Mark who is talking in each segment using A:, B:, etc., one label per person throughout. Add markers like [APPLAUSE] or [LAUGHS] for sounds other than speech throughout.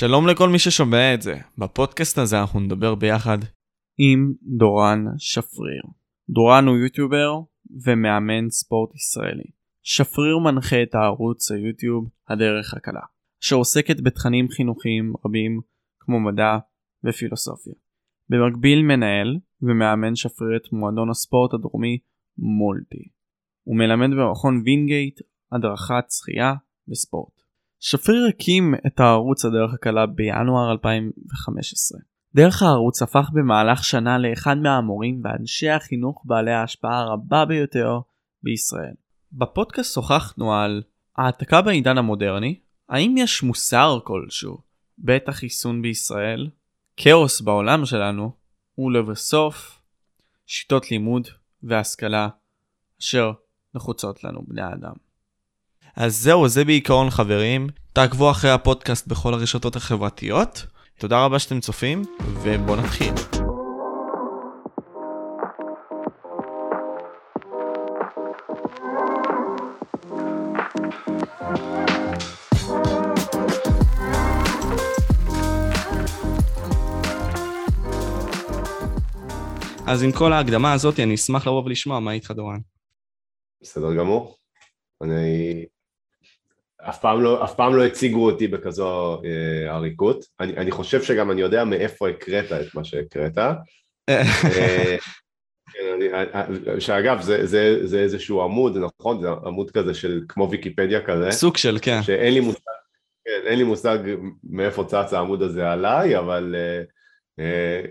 A: שלום לכל מי ששומע את זה. בפודקאסט הזה אנחנו נדבר ביחד עם דורן שפריר. דורן הוא יוטיובר ומאמן ספורט ישראלי. שפריר מנחה את הערוץ היוטיוב הדרך הקלה, אשר עוסקת בתכנים חינוכיים רבים כמו מדע ופילוסופיה. במקביל מנהל ומאמן שפריר את מועדון הספורט הדרומי מולטי. הוא מלמד במכון וינגייט הדרכת שחייה וספורט. שפריר הקים את הערוץ הדרך הקלה בינואר 2015. דרך הערוץ הפך במהלך שנה לאחד מהמורים ואנשי החינוך בעלי ההשפעה הרבה ביותר בישראל. בפודקאסט שוחחנו על העתקה בעידן המודרני, האם יש מוסר כלשהו בעת החיסון בישראל, כאוס בעולם שלנו, ולבסוף שיטות לימוד והשכלה אשר נחוצות לנו בני האדם. אז זהו, זה בעיקרון חברים. תעקבו אחרי הפודקאסט בכל הרשתות החברתיות. תודה רבה שאתם צופים, ובואו נתחיל. אז עם כל ההקדמה הזאת, אני אשמח לבוא ולשמוע מה איתך דורן.
B: בסדר גמור. אני אף פעם לא, אף פעם לא הציגו אותי בכזו אה, עריקות. אני, אני חושב שגם אני יודע מאיפה הקראת את מה שהקראת. [LAUGHS] אה, כן, אה, שאגב, זה, זה, זה איזשהו עמוד, נכון? זה עמוד כזה של כמו ויקיפדיה כזה.
A: סוג של, כן.
B: שאין לי מושג, כן, אין לי מושג מאיפה צץ העמוד הזה עליי, אבל אה, אה,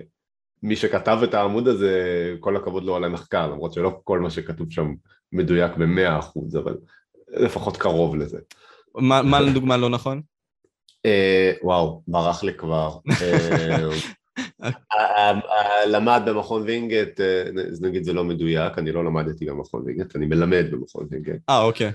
B: מי שכתב את העמוד הזה, כל הכבוד לו על המחקר, למרות שלא כל מה שכתוב שם מדויק במאה אחוז, אבל לפחות קרוב לזה.
A: מה לדוגמה לא נכון?
B: אה, וואו, ברח לי כבר. [LAUGHS] אה, למד במכון וינגייט, אה, נגיד זה לא מדויק, אני לא למדתי במכון וינגייט, אני מלמד במכון וינגייט.
A: אה, אוקיי.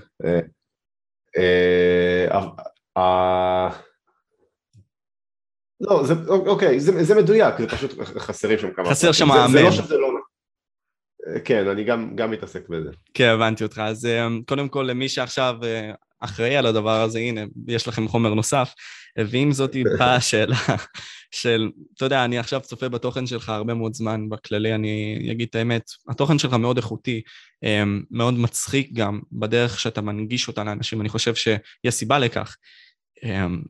B: לא, זה, אוקיי, זה, זה מדויק, זה פשוט חסרים שם כמה...
A: חסר שם מאמן. זה
B: לא שזה לא. כן, אני גם, גם מתעסק בזה.
A: כן, הבנתי אותך. אז קודם כל, למי שעכשיו אחראי על הדבר הזה, הנה, יש לכם חומר נוסף. ועם זאת [LAUGHS] באה השאלה של, אתה יודע, אני עכשיו צופה בתוכן שלך הרבה מאוד זמן, בכללי אני אגיד את האמת, התוכן שלך מאוד איכותי, אמ, מאוד מצחיק גם בדרך שאתה מנגיש אותה לאנשים, אני חושב שיש סיבה לכך. אמ,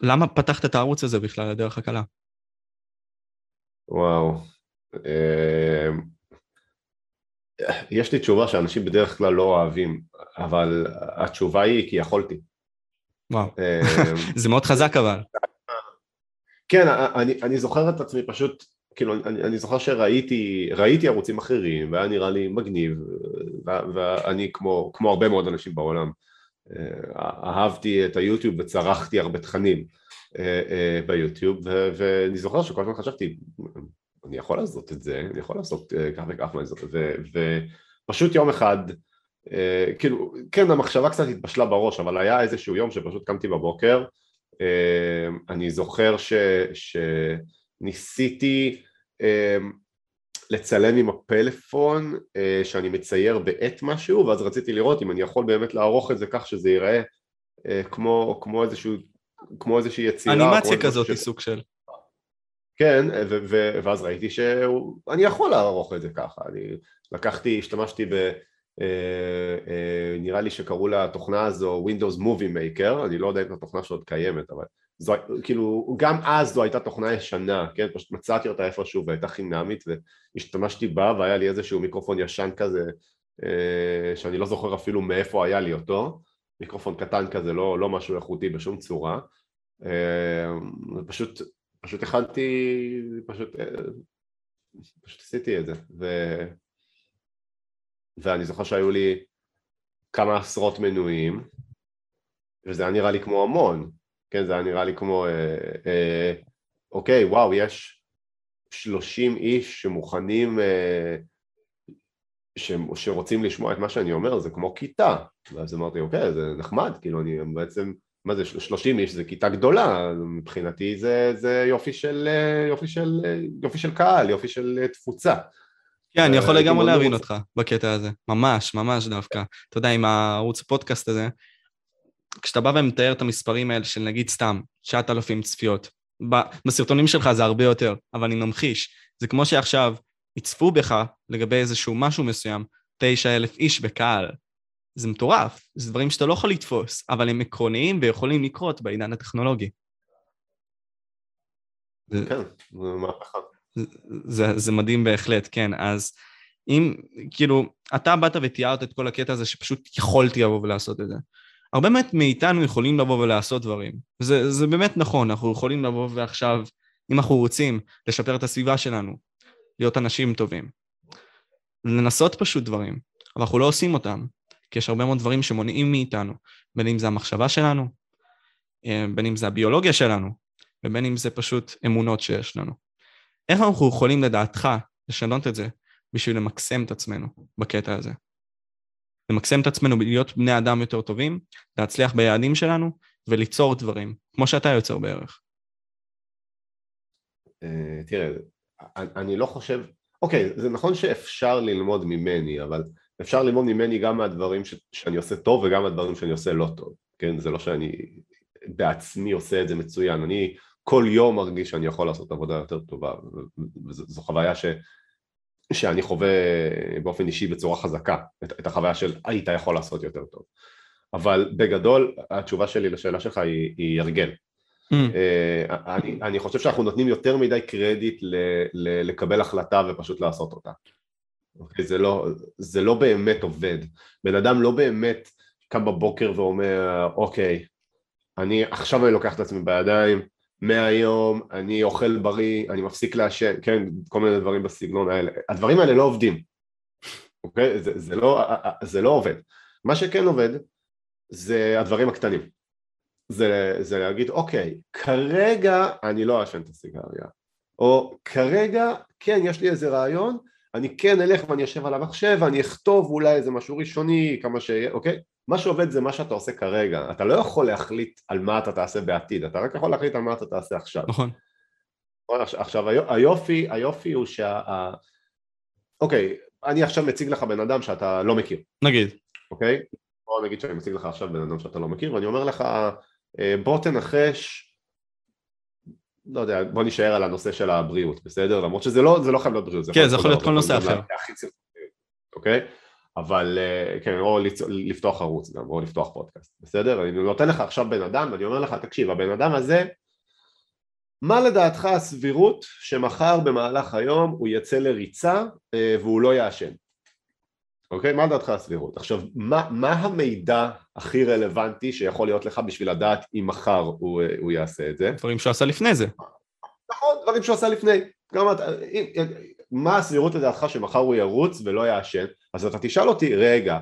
A: למה פתחת את הערוץ הזה בכלל, לדרך הקלה?
B: וואו. יש לי תשובה שאנשים בדרך כלל לא אוהבים, אבל התשובה היא כי יכולתי.
A: וואו, [LAUGHS] זה מאוד חזק אבל.
B: כן, אני, אני זוכר את עצמי פשוט, כאילו, אני, אני זוכר שראיתי ראיתי ערוצים אחרים, והיה נראה לי מגניב, ואני כמו, כמו הרבה מאוד אנשים בעולם, אהבתי את היוטיוב וצרכתי הרבה תכנים ביוטיוב, ואני זוכר שכל הזמן חשבתי, אני יכול לעשות את זה, אני יכול לעשות כך וכך מה זאת, ופשוט יום אחד, כאילו, כן המחשבה קצת התבשלה בראש, אבל היה איזשהו יום שפשוט קמתי בבוקר, אני זוכר ש, שניסיתי לצלם עם הפלאפון שאני מצייר בעט משהו, ואז רציתי לראות אם אני יכול באמת לערוך את זה כך שזה ייראה כמו, כמו איזשהו, כמו איזושהי יצירה.
A: אנימציה כזאת, ש... סוג של.
B: כן, ו- ו- ואז ראיתי שאני יכול לערוך את זה ככה, אני לקחתי, השתמשתי ב... אה, אה, נראה לי שקראו לתוכנה הזו Windows Movie Maker, אני לא יודע אם התוכנה שעוד קיימת, אבל זו, כאילו, גם אז זו הייתה תוכנה ישנה, כן, פשוט מצאתי אותה איפשהו והייתה חינמית והשתמשתי בה והיה לי איזשהו מיקרופון ישן כזה, אה, שאני לא זוכר אפילו מאיפה היה לי אותו, מיקרופון קטן כזה, לא, לא משהו איכותי בשום צורה, פשוט פשוט הכנתי, פשוט, אה, פשוט עשיתי את זה, ו... ואני זוכר שהיו לי כמה עשרות מנויים, וזה היה נראה לי כמו המון, כן, זה היה נראה לי כמו, אה, אה, אוקיי, וואו, יש שלושים איש שמוכנים, אה, ש, שרוצים לשמוע את מה שאני אומר, זה כמו כיתה, ואז אמרתי, אוקיי, זה נחמד, כאילו, אני בעצם מה זה, 30 איש זה כיתה גדולה, מבחינתי זה, זה יופי, של, יופי, של, יופי של קהל, יופי של תפוצה.
A: כן, אני יכול לגמרי להבין אותך בקטע הזה, ממש, ממש דווקא. אתה יודע, עם הערוץ הפודקאסט הזה, כשאתה בא ומתאר את המספרים האלה של נגיד סתם 9,000 צפיות, בסרטונים שלך זה הרבה יותר, אבל אני ממחיש. זה כמו שעכשיו יצפו בך לגבי איזשהו משהו מסוים, 9,000 איש בקהל. זה מטורף, זה דברים שאתה לא יכול לתפוס, אבל הם עקרוניים ויכולים לקרות בעידן הטכנולוגי.
B: כן, זה מהפכה.
A: זה, זה מדהים בהחלט, כן. אז אם, כאילו, אתה באת ותיארת את כל הקטע הזה שפשוט יכולתי לבוא ולעשות את זה. הרבה באמת מאיתנו יכולים לבוא ולעשות דברים. זה, זה באמת נכון, אנחנו יכולים לבוא ועכשיו, אם אנחנו רוצים, לשפר את הסביבה שלנו, להיות אנשים טובים. לנסות פשוט דברים, אבל אנחנו לא עושים אותם, כי יש הרבה מאוד דברים שמונעים מאיתנו, בין אם זה המחשבה שלנו, אה, בין אם זה הביולוגיה שלנו, ובין אם זה פשוט אמונות שיש לנו. איך אנחנו יכולים לדעתך לשנות את זה בשביל למקסם את עצמנו בקטע הזה? למקסם את עצמנו להיות בני אדם יותר טובים, להצליח ביעדים שלנו וליצור דברים, כמו שאתה יוצר בערך.
B: אה, תראה, אני לא חושב, אוקיי, זה נכון שאפשר ללמוד ממני, אבל אפשר ללמוד ממני גם מהדברים ש, שאני עושה טוב וגם מהדברים שאני עושה לא טוב, כן? זה לא שאני בעצמי עושה את זה מצוין, אני כל יום מרגיש שאני יכול לעשות עבודה יותר טובה, וזו חוויה ש, שאני חווה באופן אישי בצורה חזקה, את, את החוויה של היית יכול לעשות יותר טוב. אבל בגדול התשובה שלי לשאלה שלך היא, היא הרגל. Mm. Uh, אני, אני חושב שאנחנו נותנים יותר מדי קרדיט ל, ל, לקבל החלטה ופשוט לעשות אותה. אוקיי? זה, לא, זה לא באמת עובד. בן אדם לא באמת קם בבוקר ואומר, אוקיי, אני עכשיו אני לוקח את עצמי בידיים, מהיום אני אוכל בריא, אני מפסיק לעשן, כן, כל מיני דברים בסגנון האלה. הדברים האלה לא עובדים, אוקיי? זה, זה, לא, זה לא עובד. מה שכן עובד זה הדברים הקטנים. זה, זה להגיד, אוקיי, כרגע אני לא אעשן את הסיגריה, או כרגע, כן, יש לי איזה רעיון, אני כן אלך ואני אשב על המחשב ואני אכתוב אולי איזה משהו ראשוני, כמה שיהיה, אוקיי? מה שעובד זה מה שאתה עושה כרגע, אתה לא יכול להחליט על מה אתה תעשה בעתיד, אתה רק יכול להחליט על מה אתה תעשה עכשיו.
A: נכון.
B: עכשיו היופי, היופי הוא שה... אוקיי, אני עכשיו מציג לך בן אדם שאתה לא מכיר.
A: נגיד.
B: אוקיי? בוא נגיד שאני מציג לך עכשיו בן אדם שאתה לא מכיר, ואני אומר לך, אה, בוא תנחש, לא יודע, בוא נשאר על הנושא של הבריאות, בסדר? למרות שזה לא, לא חייב להיות בריאות.
A: כן, זה יכול להיות כל נושא אחר.
B: אוקיי? אבל אה, כן, או לפתוח ערוץ גם, או לפתוח פודקאסט, בסדר? אני נותן לך עכשיו בן אדם ואני אומר לך, תקשיב, הבן אדם הזה, מה לדעתך הסבירות שמחר במהלך היום הוא יצא לריצה אה, והוא לא יעשן? אוקיי? מה לדעתך הסבירות? עכשיו, מה, מה המידע הכי רלוונטי שיכול להיות לך בשביל לדעת אם מחר הוא, אה, הוא יעשה את זה?
A: דברים שהוא עשה לפני זה.
B: נכון, דברים שהוא עשה לפני. גם אתה, מה הסבירות לדעתך שמחר הוא ירוץ ולא יעשן? אז אתה תשאל אותי, רגע,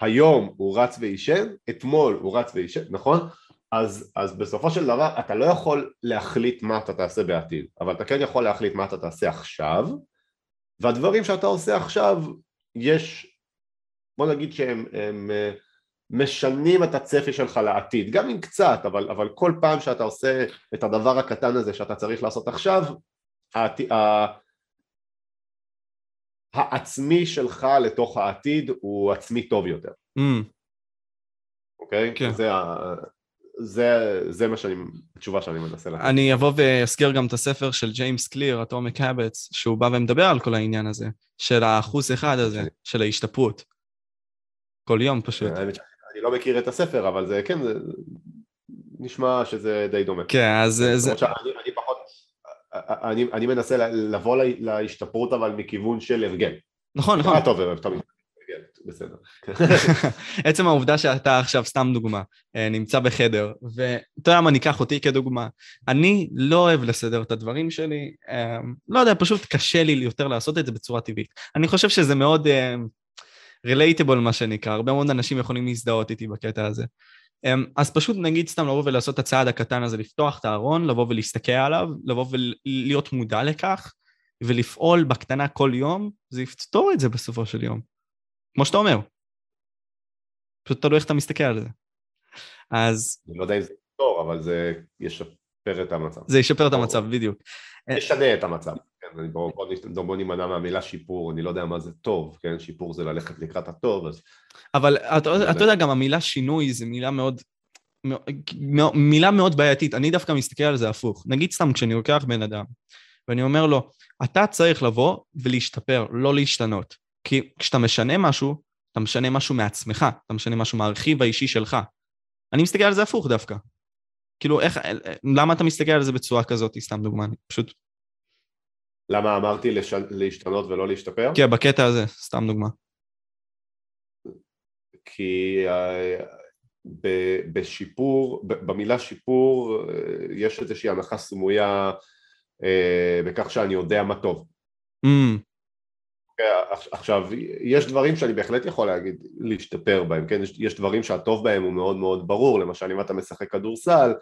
B: היום הוא רץ ועישן, אתמול הוא רץ ועישן, נכון? אז, אז בסופו של דבר אתה לא יכול להחליט מה אתה תעשה בעתיד, אבל אתה כן יכול להחליט מה אתה תעשה עכשיו, והדברים שאתה עושה עכשיו, יש, בוא נגיד שהם הם, אה, משנים את הצפי שלך לעתיד, גם אם קצת, אבל, אבל כל פעם שאתה עושה את הדבר הקטן הזה שאתה צריך לעשות עכשיו, העתיד, העצמי שלך לתוך העתיד הוא עצמי טוב יותר. Mm. אוקיי? כן. זה, זה, זה מה שאני, התשובה שאני מנסה לתת.
A: אני אבוא ואזכיר גם את הספר של ג'יימס קליר, אטומיק הבטס, שהוא בא ומדבר על כל העניין הזה, של האחוז אחד הזה, okay. של ההשתפרות. כל יום פשוט.
B: אני לא מכיר את הספר, אבל זה כן, זה נשמע שזה די דומה.
A: כן, אז זה...
B: אני, אני פחות אני, אני מנסה לבוא להשתפרות אבל מכיוון של הרגל.
A: נכון, נכון.
B: טוב, תמיד. בסדר. [LAUGHS]
A: עצם העובדה שאתה עכשיו, סתם דוגמה, אה, נמצא בחדר, ואתה יודע מה, ניקח אותי כדוגמה. אני לא אוהב לסדר את הדברים שלי, אה, לא יודע, פשוט קשה לי יותר לעשות את זה בצורה טבעית. אני חושב שזה מאוד רילייטבול, מה שנקרא, הרבה מאוד אנשים יכולים להזדהות איתי בקטע הזה. אמ, אז פשוט נגיד סתם לבוא ולעשות את הצעד הקטן הזה, לפתוח את הארון, לבוא ולהסתכל עליו, לבוא ולהיות מודע לכך, ולפעול בקטנה כל יום, זה יפתור את זה בסופו של יום. כמו שאתה אומר. פשוט תלוי איך אתה מסתכל על זה. אז...
B: אני לא יודע אם זה יפתור, אבל זה ישפר את המצב.
A: זה ישפר את המצב, בדיוק.
B: ישנה את המצב. כן, בוא, בוא, בוא נימנע מהמילה שיפור, אני לא יודע מה זה טוב, כן, שיפור זה ללכת לקראת הטוב, אז...
A: אבל אתה, אתה יודע, גם המילה שינוי זה מילה מאוד מילה מאוד בעייתית, אני דווקא מסתכל על זה הפוך. נגיד סתם כשאני לוקח בן אדם, ואני אומר לו, אתה צריך לבוא ולהשתפר, לא להשתנות. כי כשאתה משנה משהו, אתה משנה משהו מעצמך, אתה משנה משהו מהרכיב האישי שלך. אני מסתכל על זה הפוך דווקא. כאילו, איך, למה אתה מסתכל על זה בצורה כזאת, סתם דוגמה, אני פשוט...
B: למה אמרתי לש... להשתנות ולא להשתפר?
A: כן, בקטע הזה, סתם דוגמה.
B: כי uh, בשיפור, במילה שיפור, uh, יש איזושהי הנחה סמויה uh, בכך שאני יודע מה טוב. Mm. עכשיו, יש דברים שאני בהחלט יכול להגיד, להשתפר בהם, כן? יש, יש דברים שהטוב בהם הוא מאוד מאוד ברור, למשל אם אתה משחק כדורסל אה,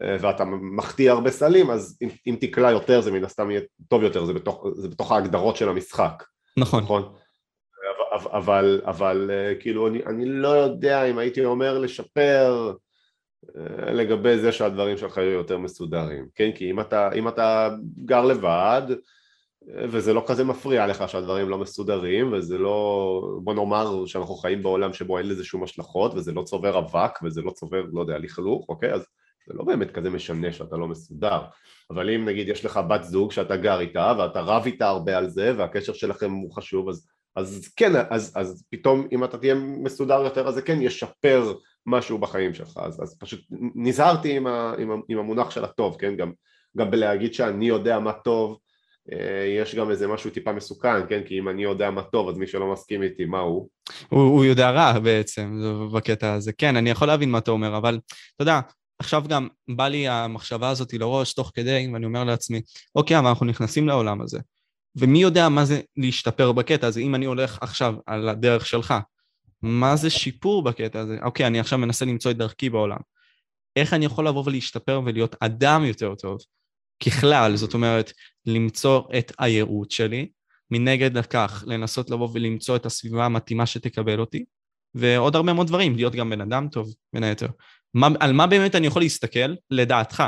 B: ואתה מחטיא הרבה סלים, אז אם, אם תקלע יותר זה מן הסתם יהיה טוב יותר, זה בתוך, זה בתוך ההגדרות של המשחק.
A: נכון. נכון?
B: אבל, אבל, אבל אה, כאילו אני, אני לא יודע אם הייתי אומר לשפר אה, לגבי זה שהדברים שלך יהיו יותר מסודרים, כן? כי אם אתה, אם אתה גר לבד וזה לא כזה מפריע לך שהדברים לא מסודרים וזה לא, בוא נאמר שאנחנו חיים בעולם שבו אין לזה שום השלכות וזה לא צובר אבק וזה לא צובר, לא יודע, לכלוך, אוקיי? אז זה לא באמת כזה משנה שאתה לא מסודר אבל אם נגיד יש לך בת זוג שאתה גר איתה ואתה רב איתה הרבה על זה והקשר שלכם הוא חשוב אז, אז כן, אז, אז פתאום אם אתה תהיה מסודר יותר אז זה כן ישפר משהו בחיים שלך אז, אז פשוט נזהרתי עם, ה, עם, עם המונח של הטוב, כן? גם, גם בלהגיד שאני יודע מה טוב אה, יש גם איזה משהו טיפה מסוכן, כן? כי אם אני יודע מה טוב, אז מי שלא מסכים איתי, מה הוא?
A: הוא, הוא יודע רע בעצם, בקטע הזה. כן, אני יכול להבין מה אתה אומר, אבל אתה יודע, עכשיו גם בא לי המחשבה הזאת לראש תוך כדי, ואני אומר לעצמי, אוקיי, אבל אנחנו נכנסים לעולם הזה, ומי יודע מה זה להשתפר בקטע הזה, אם אני הולך עכשיו על הדרך שלך, מה זה שיפור בקטע הזה? אוקיי, אני עכשיו מנסה למצוא את דרכי בעולם. איך אני יכול לבוא ולהשתפר ולהיות אדם יותר טוב? ככלל, זאת אומרת, למצוא את הייעוד שלי, מנגד לכך לנסות לבוא ולמצוא את הסביבה המתאימה שתקבל אותי, ועוד הרבה מאוד דברים, להיות גם בן אדם טוב, בין היתר. מה, על מה באמת אני יכול להסתכל, לדעתך,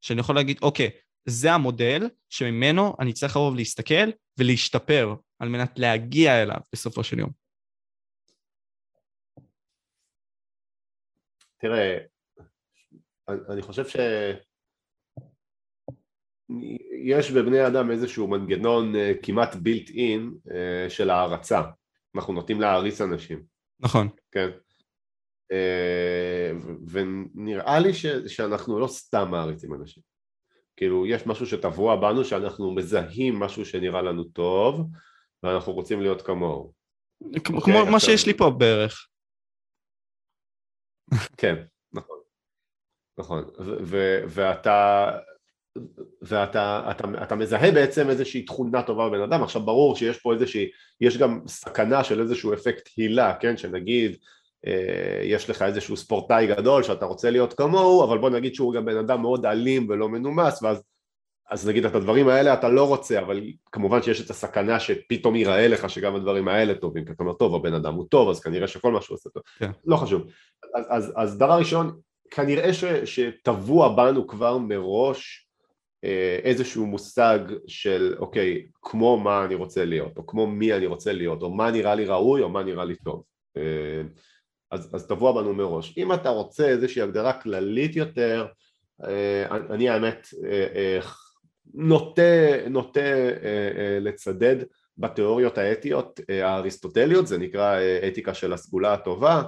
A: שאני יכול להגיד, אוקיי, זה המודל שממנו אני צריך לבוא ולהסתכל ולהשתפר על מנת להגיע אליו בסופו של יום.
B: תראה, אני חושב ש... יש בבני אדם איזשהו מנגנון אה, כמעט בילט אין אה, של הערצה, אנחנו נוטים להעריץ אנשים.
A: נכון.
B: כן. אה, ונראה לי ש, שאנחנו לא סתם מעריצים אנשים. כאילו יש משהו שטבוע בנו שאנחנו מזהים משהו שנראה לנו טוב ואנחנו רוצים להיות כמוהו.
A: כמו okay, אוקיי, מה שיש לי פה בערך.
B: כן, נכון. נכון, ואתה ואתה אתה, אתה מזהה בעצם איזושהי תכונה טובה בבן אדם, עכשיו ברור שיש פה איזושהי, יש גם סכנה של איזשהו אפקט הילה, כן, שנגיד יש לך איזשהו ספורטאי גדול שאתה רוצה להיות כמוהו, אבל בוא נגיד שהוא גם בן אדם מאוד אלים ולא מנומס, ואז אז נגיד את הדברים האלה אתה לא רוצה, אבל כמובן שיש את הסכנה שפתאום ייראה לך שגם הדברים האלה טובים, כי אתה אומר טוב הבן אדם הוא טוב אז כנראה שכל מה שהוא עושה טוב, כן. לא חשוב, אז, אז, אז דבר ראשון כנראה ש, שטבוע בנו כבר מראש אה, איזשהו מושג של אוקיי, כמו מה אני רוצה להיות, או כמו מי אני רוצה להיות, או מה נראה לי ראוי, או מה נראה לי טוב. אה, אז, אז טבוע בנו מראש. אם אתה רוצה איזושהי הגדרה כללית יותר, אה, אני האמת נוטה, נוטה לצדד בתיאוריות האתיות האריסטוטליות, זה נקרא אתיקה של הסגולה הטובה,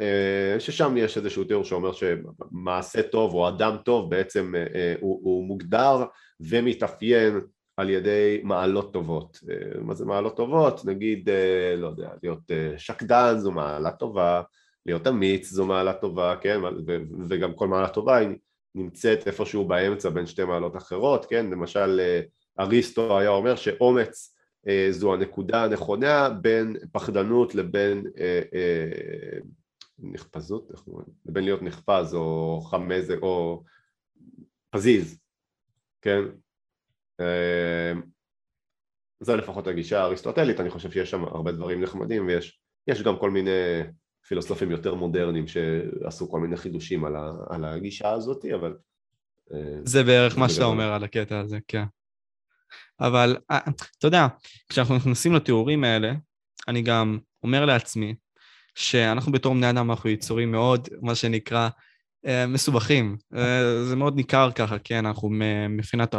B: אה, ששם יש איזשהו תיאור שאומר שמעשה טוב או אדם טוב בעצם אה, אה, הוא, הוא מוגדר ומתאפיין על ידי מעלות טובות. מה זה מעלות טובות? נגיד, לא יודע, להיות שקדן זו מעלה טובה, להיות אמיץ זו מעלה טובה, כן, וגם כל מעלה טובה היא נמצאת איפשהו באמצע בין שתי מעלות אחרות, כן, למשל אריסטו היה אומר שאומץ זו הנקודה הנכונה בין פחדנות לבין נחפזות? לבין להיות נחפז או חמז או פזיז, כן? אה, זה לפחות הגישה האריסטוטלית, אני חושב שיש שם הרבה דברים נחמדים ויש גם כל מיני פילוסופים יותר מודרניים שעשו כל מיני חידושים על, ה, על הגישה הזאת, אבל...
A: אה, זה בערך מה שאתה אומר על הקטע הזה, כן. אבל אה, אתה יודע, כשאנחנו נכנסים לתיאורים האלה, אני גם אומר לעצמי, שאנחנו בתור בני אדם אנחנו יצורים מאוד, מה שנקרא, אה, מסובכים. זה מאוד ניכר ככה, כן, אנחנו מבחינת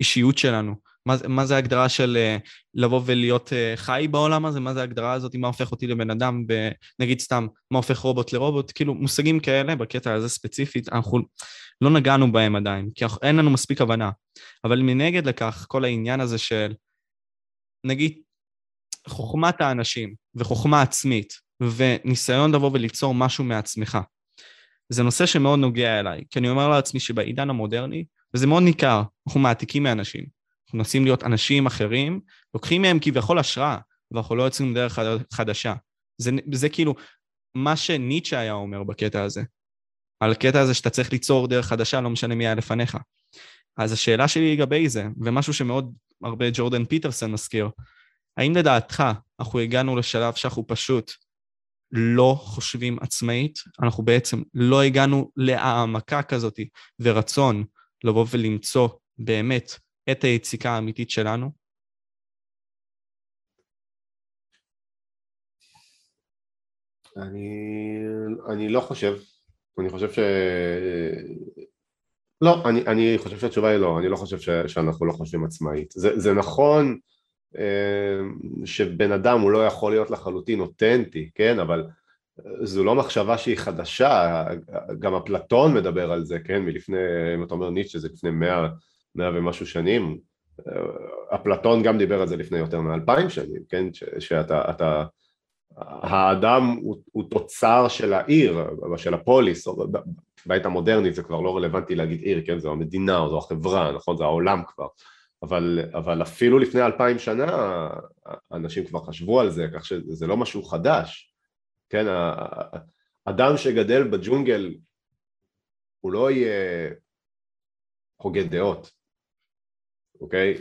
A: האישיות שלנו. מה, מה זה ההגדרה של אה, לבוא ולהיות חי בעולם הזה? מה זה ההגדרה הזאת? מה הופך אותי לבן אדם? ב, נגיד סתם, מה הופך רובוט לרובוט? כאילו, מושגים כאלה, בקטע הזה ספציפית, אנחנו לא נגענו בהם עדיין, כי אין לנו מספיק הבנה. אבל מנגד לכך, כל העניין הזה של, נגיד, חוכמת האנשים וחוכמה עצמית, וניסיון לבוא וליצור משהו מעצמך. זה נושא שמאוד נוגע אליי, כי אני אומר לעצמי שבעידן המודרני, וזה מאוד ניכר, אנחנו מעתיקים מאנשים. אנחנו מנסים להיות אנשים אחרים, לוקחים מהם כביכול השראה, ואנחנו לא יוצאים דרך חדשה. זה, זה כאילו מה שניטשה היה אומר בקטע הזה. על הקטע הזה שאתה צריך ליצור דרך חדשה, לא משנה מי היה לפניך. אז השאלה שלי לגבי זה, ומשהו שמאוד הרבה ג'ורדן פיטרסון מזכיר, האם לדעתך אנחנו הגענו לשלב שאנחנו פשוט לא חושבים עצמאית, אנחנו בעצם לא הגענו להעמקה כזאת ורצון לבוא ולמצוא באמת את היציקה האמיתית שלנו?
B: אני, אני לא חושב, אני חושב ש... לא, אני, אני חושב שהתשובה היא לא, אני לא חושב ש, שאנחנו לא חושבים עצמאית. זה, זה נכון אמ, שבן אדם הוא לא יכול להיות לחלוטין אותנטי, כן, אבל זו לא מחשבה שהיא חדשה, גם אפלטון מדבר על זה, כן, מלפני, אם אתה אומר ניטשה זה לפני מאה, מאה ומשהו שנים, אפלטון גם דיבר על זה לפני יותר מאלפיים שנים, כן, שאתה, אתה, האדם הוא, הוא תוצר של העיר, של הפוליס, בעת המודרנית זה כבר לא רלוונטי להגיד עיר, כן, זו המדינה או זו החברה, נכון, זה העולם כבר, אבל, אבל אפילו לפני אלפיים שנה אנשים כבר חשבו על זה, כך שזה לא משהו חדש, כן, אדם שגדל בג'ונגל הוא לא יהיה הוגה דעות, אוקיי?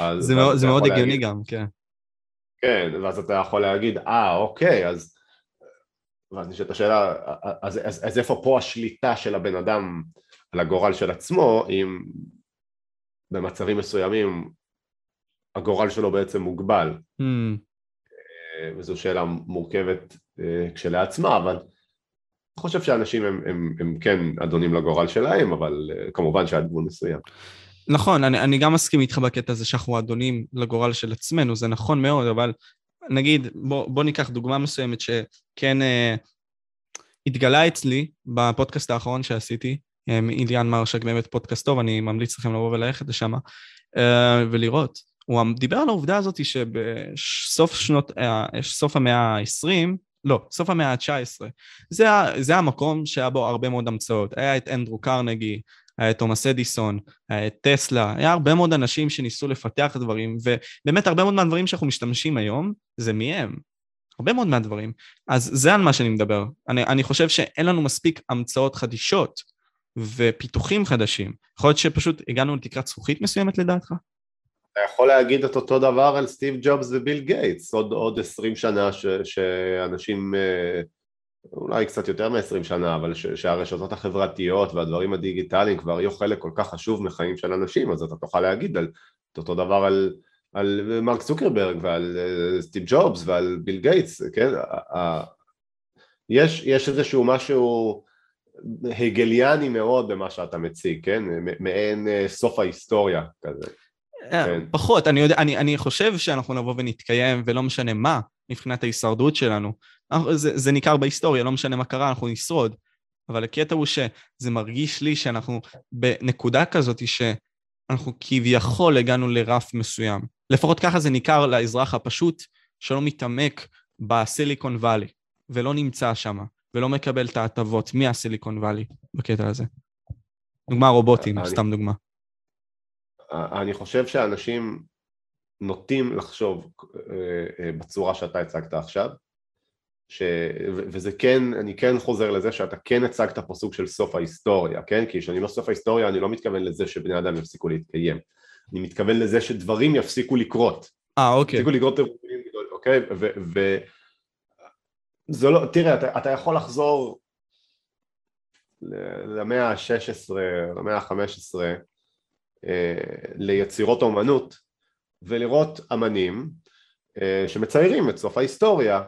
A: אז, זה, מאוד, זה מאוד הגיוני להגיד, גם, כן.
B: כן, ואז אתה יכול להגיד, אה, אוקיי, אז... ואז נשאלת השאלה, אז, אז, אז איפה פה השליטה של הבן אדם על הגורל של עצמו, אם במצבים מסוימים הגורל שלו בעצם מוגבל. Mm. וזו שאלה מורכבת כשלעצמה, אבל אני חושב שאנשים הם, הם, הם כן אדונים לגורל שלהם, אבל אה, כמובן שעד גבול מסוים.
A: נכון, אני, אני גם מסכים איתך בקטע הזה שאנחנו אדונים לגורל של עצמנו, זה נכון מאוד, אבל נגיד, בוא, בוא ניקח דוגמה מסוימת שכן אה, התגלה אצלי בפודקאסט האחרון שעשיתי, איליאן מרשק באמת פודקאסט טוב, אני ממליץ לכם לבוא וללכת לשם אה, ולראות. הוא דיבר על העובדה הזאת שבסוף שנות, אה, סוף המאה ה-20, לא, סוף המאה ה-19, זה, זה המקום שהיה בו הרבה מאוד המצאות. היה את אנדרו קרנגי, היה את תומאס אדיסון, היה את טסלה, היה הרבה מאוד אנשים שניסו לפתח דברים, ובאמת הרבה מאוד מהדברים שאנחנו משתמשים היום, זה מהם. הרבה מאוד מהדברים. אז זה על מה שאני מדבר. אני, אני חושב שאין לנו מספיק המצאות חדישות ופיתוחים חדשים. יכול להיות שפשוט הגענו לתקרת זכוכית מסוימת לדעתך?
B: אתה יכול להגיד את אותו דבר על סטיב ג'ובס וביל גייטס, עוד, עשרים שנה ש, שאנשים, אה, אולי קצת יותר מ-20 שנה, אבל ש, שהרשתות החברתיות והדברים הדיגיטליים כבר יהיו חלק כל כך חשוב מחיים של אנשים, אז אתה תוכל להגיד על, את אותו דבר על, על מרק צוקרברג ועל אה, סטיב ג'ובס ועל ביל גייטס, כן? יש, יש איזשהו משהו הגליאני מאוד במה שאתה מציג, כן? מעין אה, סוף ההיסטוריה כזה.
A: אה, כן. פחות, אני, יודע, אני, אני חושב שאנחנו נבוא ונתקיים ולא משנה מה מבחינת ההישרדות שלנו. זה, זה ניכר בהיסטוריה, לא משנה מה קרה, אנחנו נשרוד. אבל הקטע הוא שזה מרגיש לי שאנחנו בנקודה כזאת שאנחנו כביכול הגענו לרף מסוים. לפחות ככה זה ניכר לאזרח הפשוט שלא מתעמק בסיליקון וואלי ולא נמצא שם. ולא מקבל את ההטבות מהסיליקון וואלי בקטע הזה. דוגמה רובוטים, אני, סתם דוגמה.
B: אני חושב שאנשים נוטים לחשוב אה, אה, בצורה שאתה הצגת עכשיו, ש... וזה כן, אני כן חוזר לזה שאתה כן הצגת פה סוג של סוף ההיסטוריה, כן? כי כשאני אומר סוף ההיסטוריה אני לא מתכוון לזה שבני אדם יפסיקו להתקיים, אני מתכוון לזה שדברים יפסיקו לקרות.
A: אה, אוקיי.
B: יפסיקו לקרות אירועים גדולים, אוקיי? ו... ו... זה לא, תראה, אתה, אתה יכול לחזור למאה ה-16, למאה ה-15, אה, ליצירות אומנות, ולראות אמנים אה, שמציירים את סוף ההיסטוריה,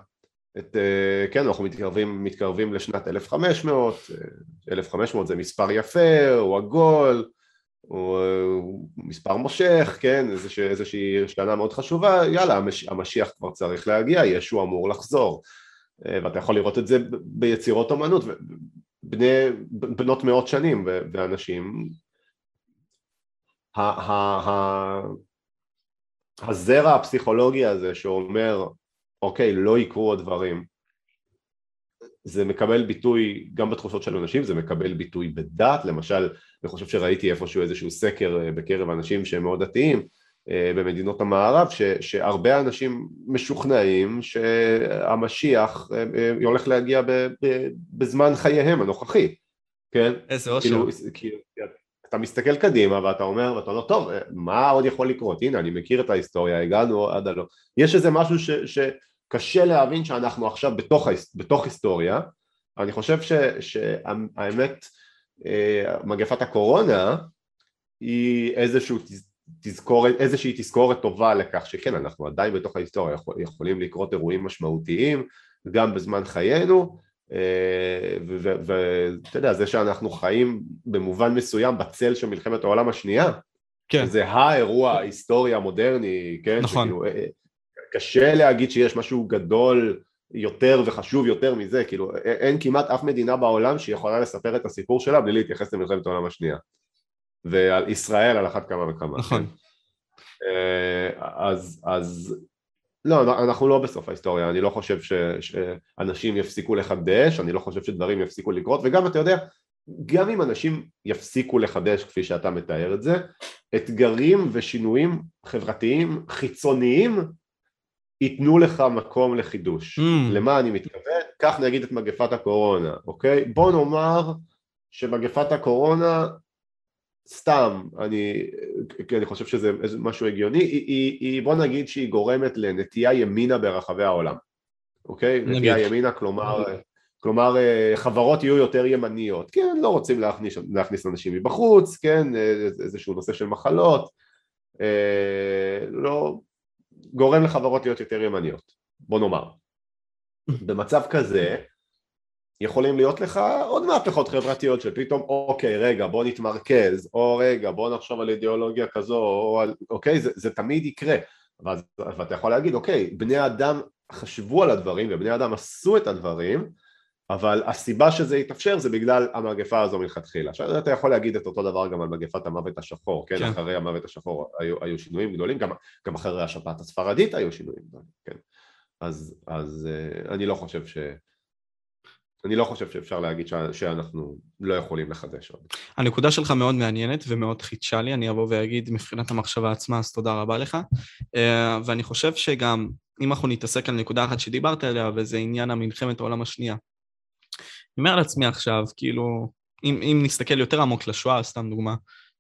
B: את, אה, כן, אנחנו מתקרבים, מתקרבים לשנת 1500, 1500 זה מספר יפה, הוא עגול, הוא, הוא מספר מושך, כן, איזושה, איזושהי שנה מאוד חשובה, יאללה, המש, המשיח כבר צריך להגיע, ישו אמור לחזור. ואתה יכול לראות את זה ביצירות אומנות, בני, בנות מאות שנים, ואנשים הזרע הפסיכולוגי הזה שאומר אוקיי לא יקרו עוד דברים זה מקבל ביטוי גם בתחושות של אנשים, זה מקבל ביטוי בדת, למשל אני חושב שראיתי איפשהו איזשהו סקר אה, בקרב אנשים שהם מאוד דתיים אה, במדינות המערב, ש, שהרבה אנשים משוכנעים שהמשיח אה, הולך להגיע ב, ב, בזמן חייהם הנוכחי, כן?
A: איזה אושר. כאילו, כאילו,
B: אתה מסתכל קדימה ואתה אומר, ואתה אומר, טוב, מה עוד יכול לקרות? הנה, אני מכיר את ההיסטוריה, הגענו עד הלא. יש איזה משהו ש, שקשה להבין שאנחנו עכשיו בתוך, בתוך היסטוריה. אני חושב ש, שהאמת, אה, מגפת הקורונה היא איזשהו תזכורת, איזושהי תזכורת טובה לכך שכן, אנחנו עדיין בתוך ההיסטוריה, יכול, יכולים לקרות אירועים משמעותיים גם בזמן חיינו, אה, ואתה יודע, זה שאנחנו חיים במובן מסוים בצל של מלחמת העולם השנייה, כן. זה האירוע ההיסטורי המודרני, כן?
A: נכון. שכאילו, אה,
B: קשה להגיד שיש משהו גדול יותר וחשוב יותר מזה, כאילו אין כמעט אף מדינה בעולם שיכולה לספר את הסיפור שלה בלי להתייחס למלחמת העולם השנייה. ועל ישראל על אחת כמה וכמה.
A: נכון. כן?
B: אז, אז לא, אנחנו לא בסוף ההיסטוריה, אני לא חושב ש, שאנשים יפסיקו לחדש, אני לא חושב שדברים יפסיקו לקרות, וגם אתה יודע, גם אם אנשים יפסיקו לחדש כפי שאתה מתאר את זה, אתגרים ושינויים חברתיים חיצוניים ייתנו לך מקום לחידוש. Mm. למה אני מתכוון? קח נגיד את מגפת הקורונה, אוקיי? בוא נאמר שמגפת הקורונה סתם, אני, אני חושב שזה משהו הגיוני, היא, היא, היא, בוא נגיד שהיא גורמת לנטייה ימינה ברחבי העולם, אוקיי? נגיד. נטייה ימינה, כלומר, כלומר חברות יהיו יותר ימניות, כן, לא רוצים להכניס, להכניס אנשים מבחוץ, כן, איזשהו נושא של מחלות, אה, לא, גורם לחברות להיות יותר ימניות, בוא נאמר. במצב כזה, יכולים להיות לך עוד מהפכות חברתיות של פתאום אוקיי רגע בוא נתמרכז או רגע בוא נחשוב על אידיאולוגיה כזו או על אוקיי זה, זה תמיד יקרה. ואז, ואתה יכול להגיד אוקיי בני אדם חשבו על הדברים ובני אדם עשו את הדברים אבל הסיבה שזה יתאפשר זה בגלל המגפה הזו מלכתחילה עכשיו אתה יכול להגיד את אותו דבר גם על מגפת המוות השחור כן, כן. אחרי המוות השחור היו, היו שינויים גדולים גם, גם אחרי השפעת הספרדית היו שינויים גדולים כן? אז, אז אה, אני לא חושב ש... אני לא חושב שאפשר להגיד שאנחנו לא יכולים לחדש עוד.
A: הנקודה שלך מאוד מעניינת ומאוד חידשה לי, אני אבוא ואגיד מבחינת המחשבה עצמה, אז תודה רבה לך. אה, ואני חושב שגם, אם אנחנו נתעסק על נקודה אחת שדיברת עליה, וזה עניין המלחמת העולם השנייה. אני אומר לעצמי עכשיו, כאילו, אם, אם נסתכל יותר עמוק לשואה, סתם דוגמה,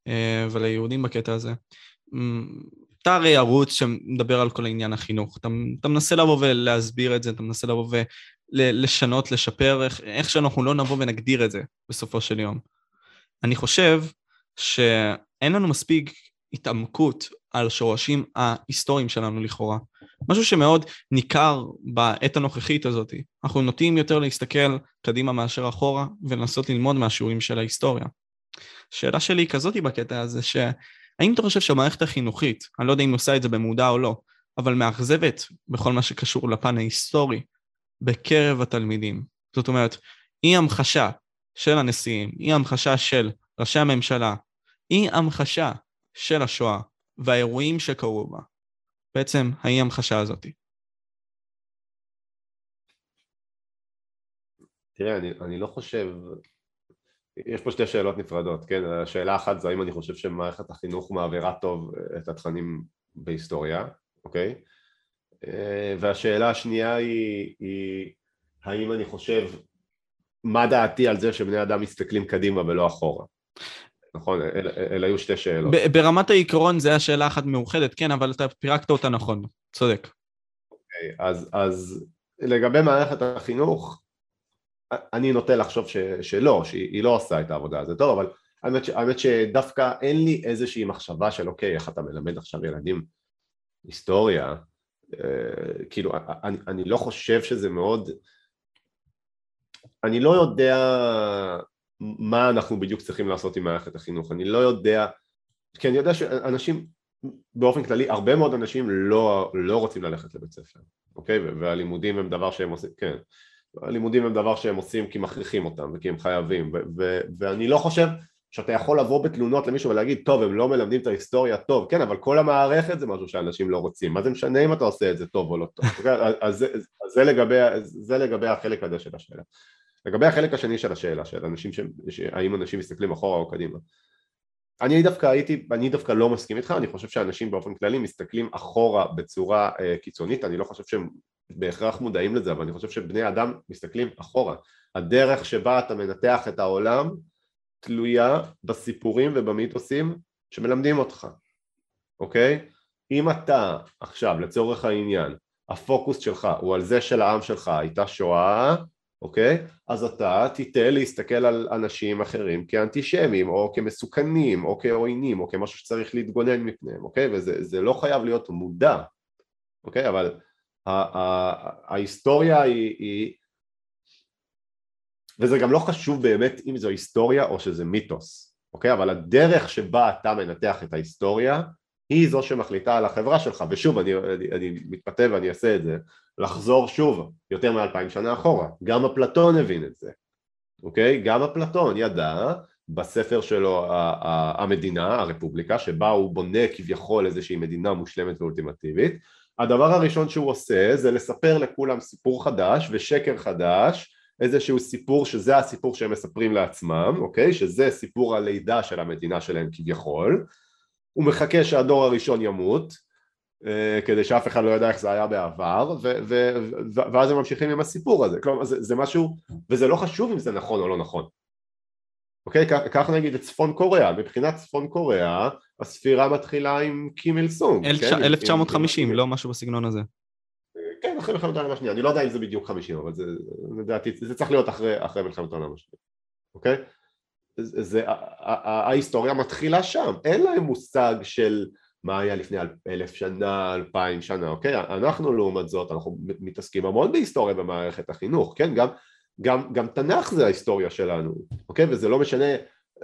A: אה, וליהודים בקטע הזה, אתה הרי ערוץ שמדבר על כל העניין החינוך, אתה, אתה מנסה לבוא ולהסביר את זה, אתה מנסה לבוא לשנות, לשפר, איך, איך שאנחנו לא נבוא ונגדיר את זה בסופו של יום. אני חושב שאין לנו מספיק התעמקות על השורשים ההיסטוריים שלנו לכאורה. משהו שמאוד ניכר בעת הנוכחית הזאת. אנחנו נוטים יותר להסתכל קדימה מאשר אחורה ולנסות ללמוד מהשיעורים של ההיסטוריה. השאלה שלי היא כזאת בקטע הזה, שהאם אתה חושב שהמערכת החינוכית, אני לא יודע אם עושה את זה במודע או לא, אבל מאכזבת בכל מה שקשור לפן ההיסטורי בקרב התלמידים. זאת אומרת, אי המחשה של הנשיאים, אי המחשה של ראשי הממשלה, אי המחשה של השואה והאירועים שקרו בה. בעצם האי המחשה הזאת.
B: תראה, אני, אני לא חושב, יש פה שתי שאלות נפרדות, כן? השאלה אחת זה האם אני חושב שמערכת החינוך מעבירה טוב את התכנים בהיסטוריה, אוקיי? אה, והשאלה השנייה היא, היא האם אני חושב מה דעתי על זה שבני אדם מסתכלים קדימה ולא אחורה נכון, אלה אל היו שתי שאלות.
A: ברמת העיקרון זה השאלה אחת מאוחדת, כן, אבל אתה פירקת אותה נכון, צודק.
B: אוקיי, אז, אז לגבי מערכת החינוך, אני נוטה לחשוב ש, שלא, שהיא לא עושה את העבודה הזאת טוב, אבל האמת, האמת שדווקא אין לי איזושהי מחשבה של אוקיי, איך אתה מלמד עכשיו ילדים היסטוריה, כאילו, אני, אני לא חושב שזה מאוד... אני לא יודע מה אנחנו בדיוק צריכים לעשות עם מערכת החינוך, אני לא יודע, כי אני יודע שאנשים, באופן כללי, הרבה מאוד אנשים לא, לא רוצים ללכת לבית ספר, אוקיי? והלימודים הם דבר שהם עושים, כן, הלימודים הם דבר שהם עושים כי מכריחים אותם וכי הם חייבים, ואני לא חושב שאתה יכול לבוא בתלונות למישהו ולהגיד טוב הם לא מלמדים את ההיסטוריה טוב. כן אבל כל המערכת זה משהו שאנשים לא רוצים. מה זה משנה אם אתה עושה את זה טוב או לא טוב? אוקיי? אז, זה, אז זה, לגבי, זה לגבי החלק הזה של השאלה. לגבי החלק השני של השאלה של אנשים ש... האם אנשים מסתכלים אחורה או קדימה. אני דווקא הייתי, אני דווקא לא מסכים איתך, אני חושב שאנשים באופן כללי מסתכלים אחורה בצורה אה, קיצונית, אני לא חושב שהם בהכרח מודעים לזה, אבל אני חושב שבני אדם מסתכלים אחורה. הדרך שבה אתה מנתח את העולם תלויה בסיפורים ובמיתוסים שמלמדים אותך, אוקיי? אם אתה עכשיו לצורך העניין הפוקוס שלך הוא על זה שלעם שלך הייתה שואה, אוקיי? אז אתה תיטה להסתכל על אנשים אחרים כאנטישמים או כמסוכנים או כעוינים או כמשהו שצריך להתגונן מפניהם, אוקיי? וזה לא חייב להיות מודע, אוקיי? אבל ההיסטוריה היא, היא וזה גם לא חשוב באמת אם זו היסטוריה או שזה מיתוס, אוקיי? אבל הדרך שבה אתה מנתח את ההיסטוריה היא זו שמחליטה על החברה שלך, ושוב אני, אני, אני מתפתה ואני אעשה את זה, לחזור שוב יותר מאלפיים שנה אחורה, גם אפלטון הבין את זה, אוקיי? גם אפלטון ידע בספר שלו המדינה, הרפובליקה, שבה הוא בונה כביכול איזושהי מדינה מושלמת ואולטימטיבית, הדבר הראשון שהוא עושה זה לספר לכולם סיפור חדש ושקר חדש איזשהו סיפור שזה הסיפור שהם מספרים לעצמם, אוקיי? שזה סיפור הלידה של המדינה שלהם כביכול. הוא מחכה שהדור הראשון ימות אה, כדי שאף אחד לא ידע איך זה היה בעבר ו- ו- ו- ואז הם ממשיכים עם הסיפור הזה. כלומר זה, זה משהו וזה לא חשוב אם זה נכון או לא נכון. אוקיי? קח נגיד את צפון קוריאה. מבחינת צפון קוריאה הספירה מתחילה עם קימיל סונג
A: 1950 כן? לא משהו בסגנון הזה
B: כן, אחרי מלחמת העולם השנייה, אני לא יודע אם זה בדיוק 50, אבל זה, לדעתי, זה צריך להיות אחרי, אחרי מלחמת העולם השנייה, אוקיי? זה, זה, ההיסטוריה מתחילה שם, אין להם מושג של מה היה לפני אלף שנה, אלפיים שנה, אוקיי? אנחנו לעומת זאת, אנחנו מתעסקים המון בהיסטוריה במערכת החינוך, כן? גם, גם, גם תנ"ך זה ההיסטוריה שלנו, אוקיי? וזה לא משנה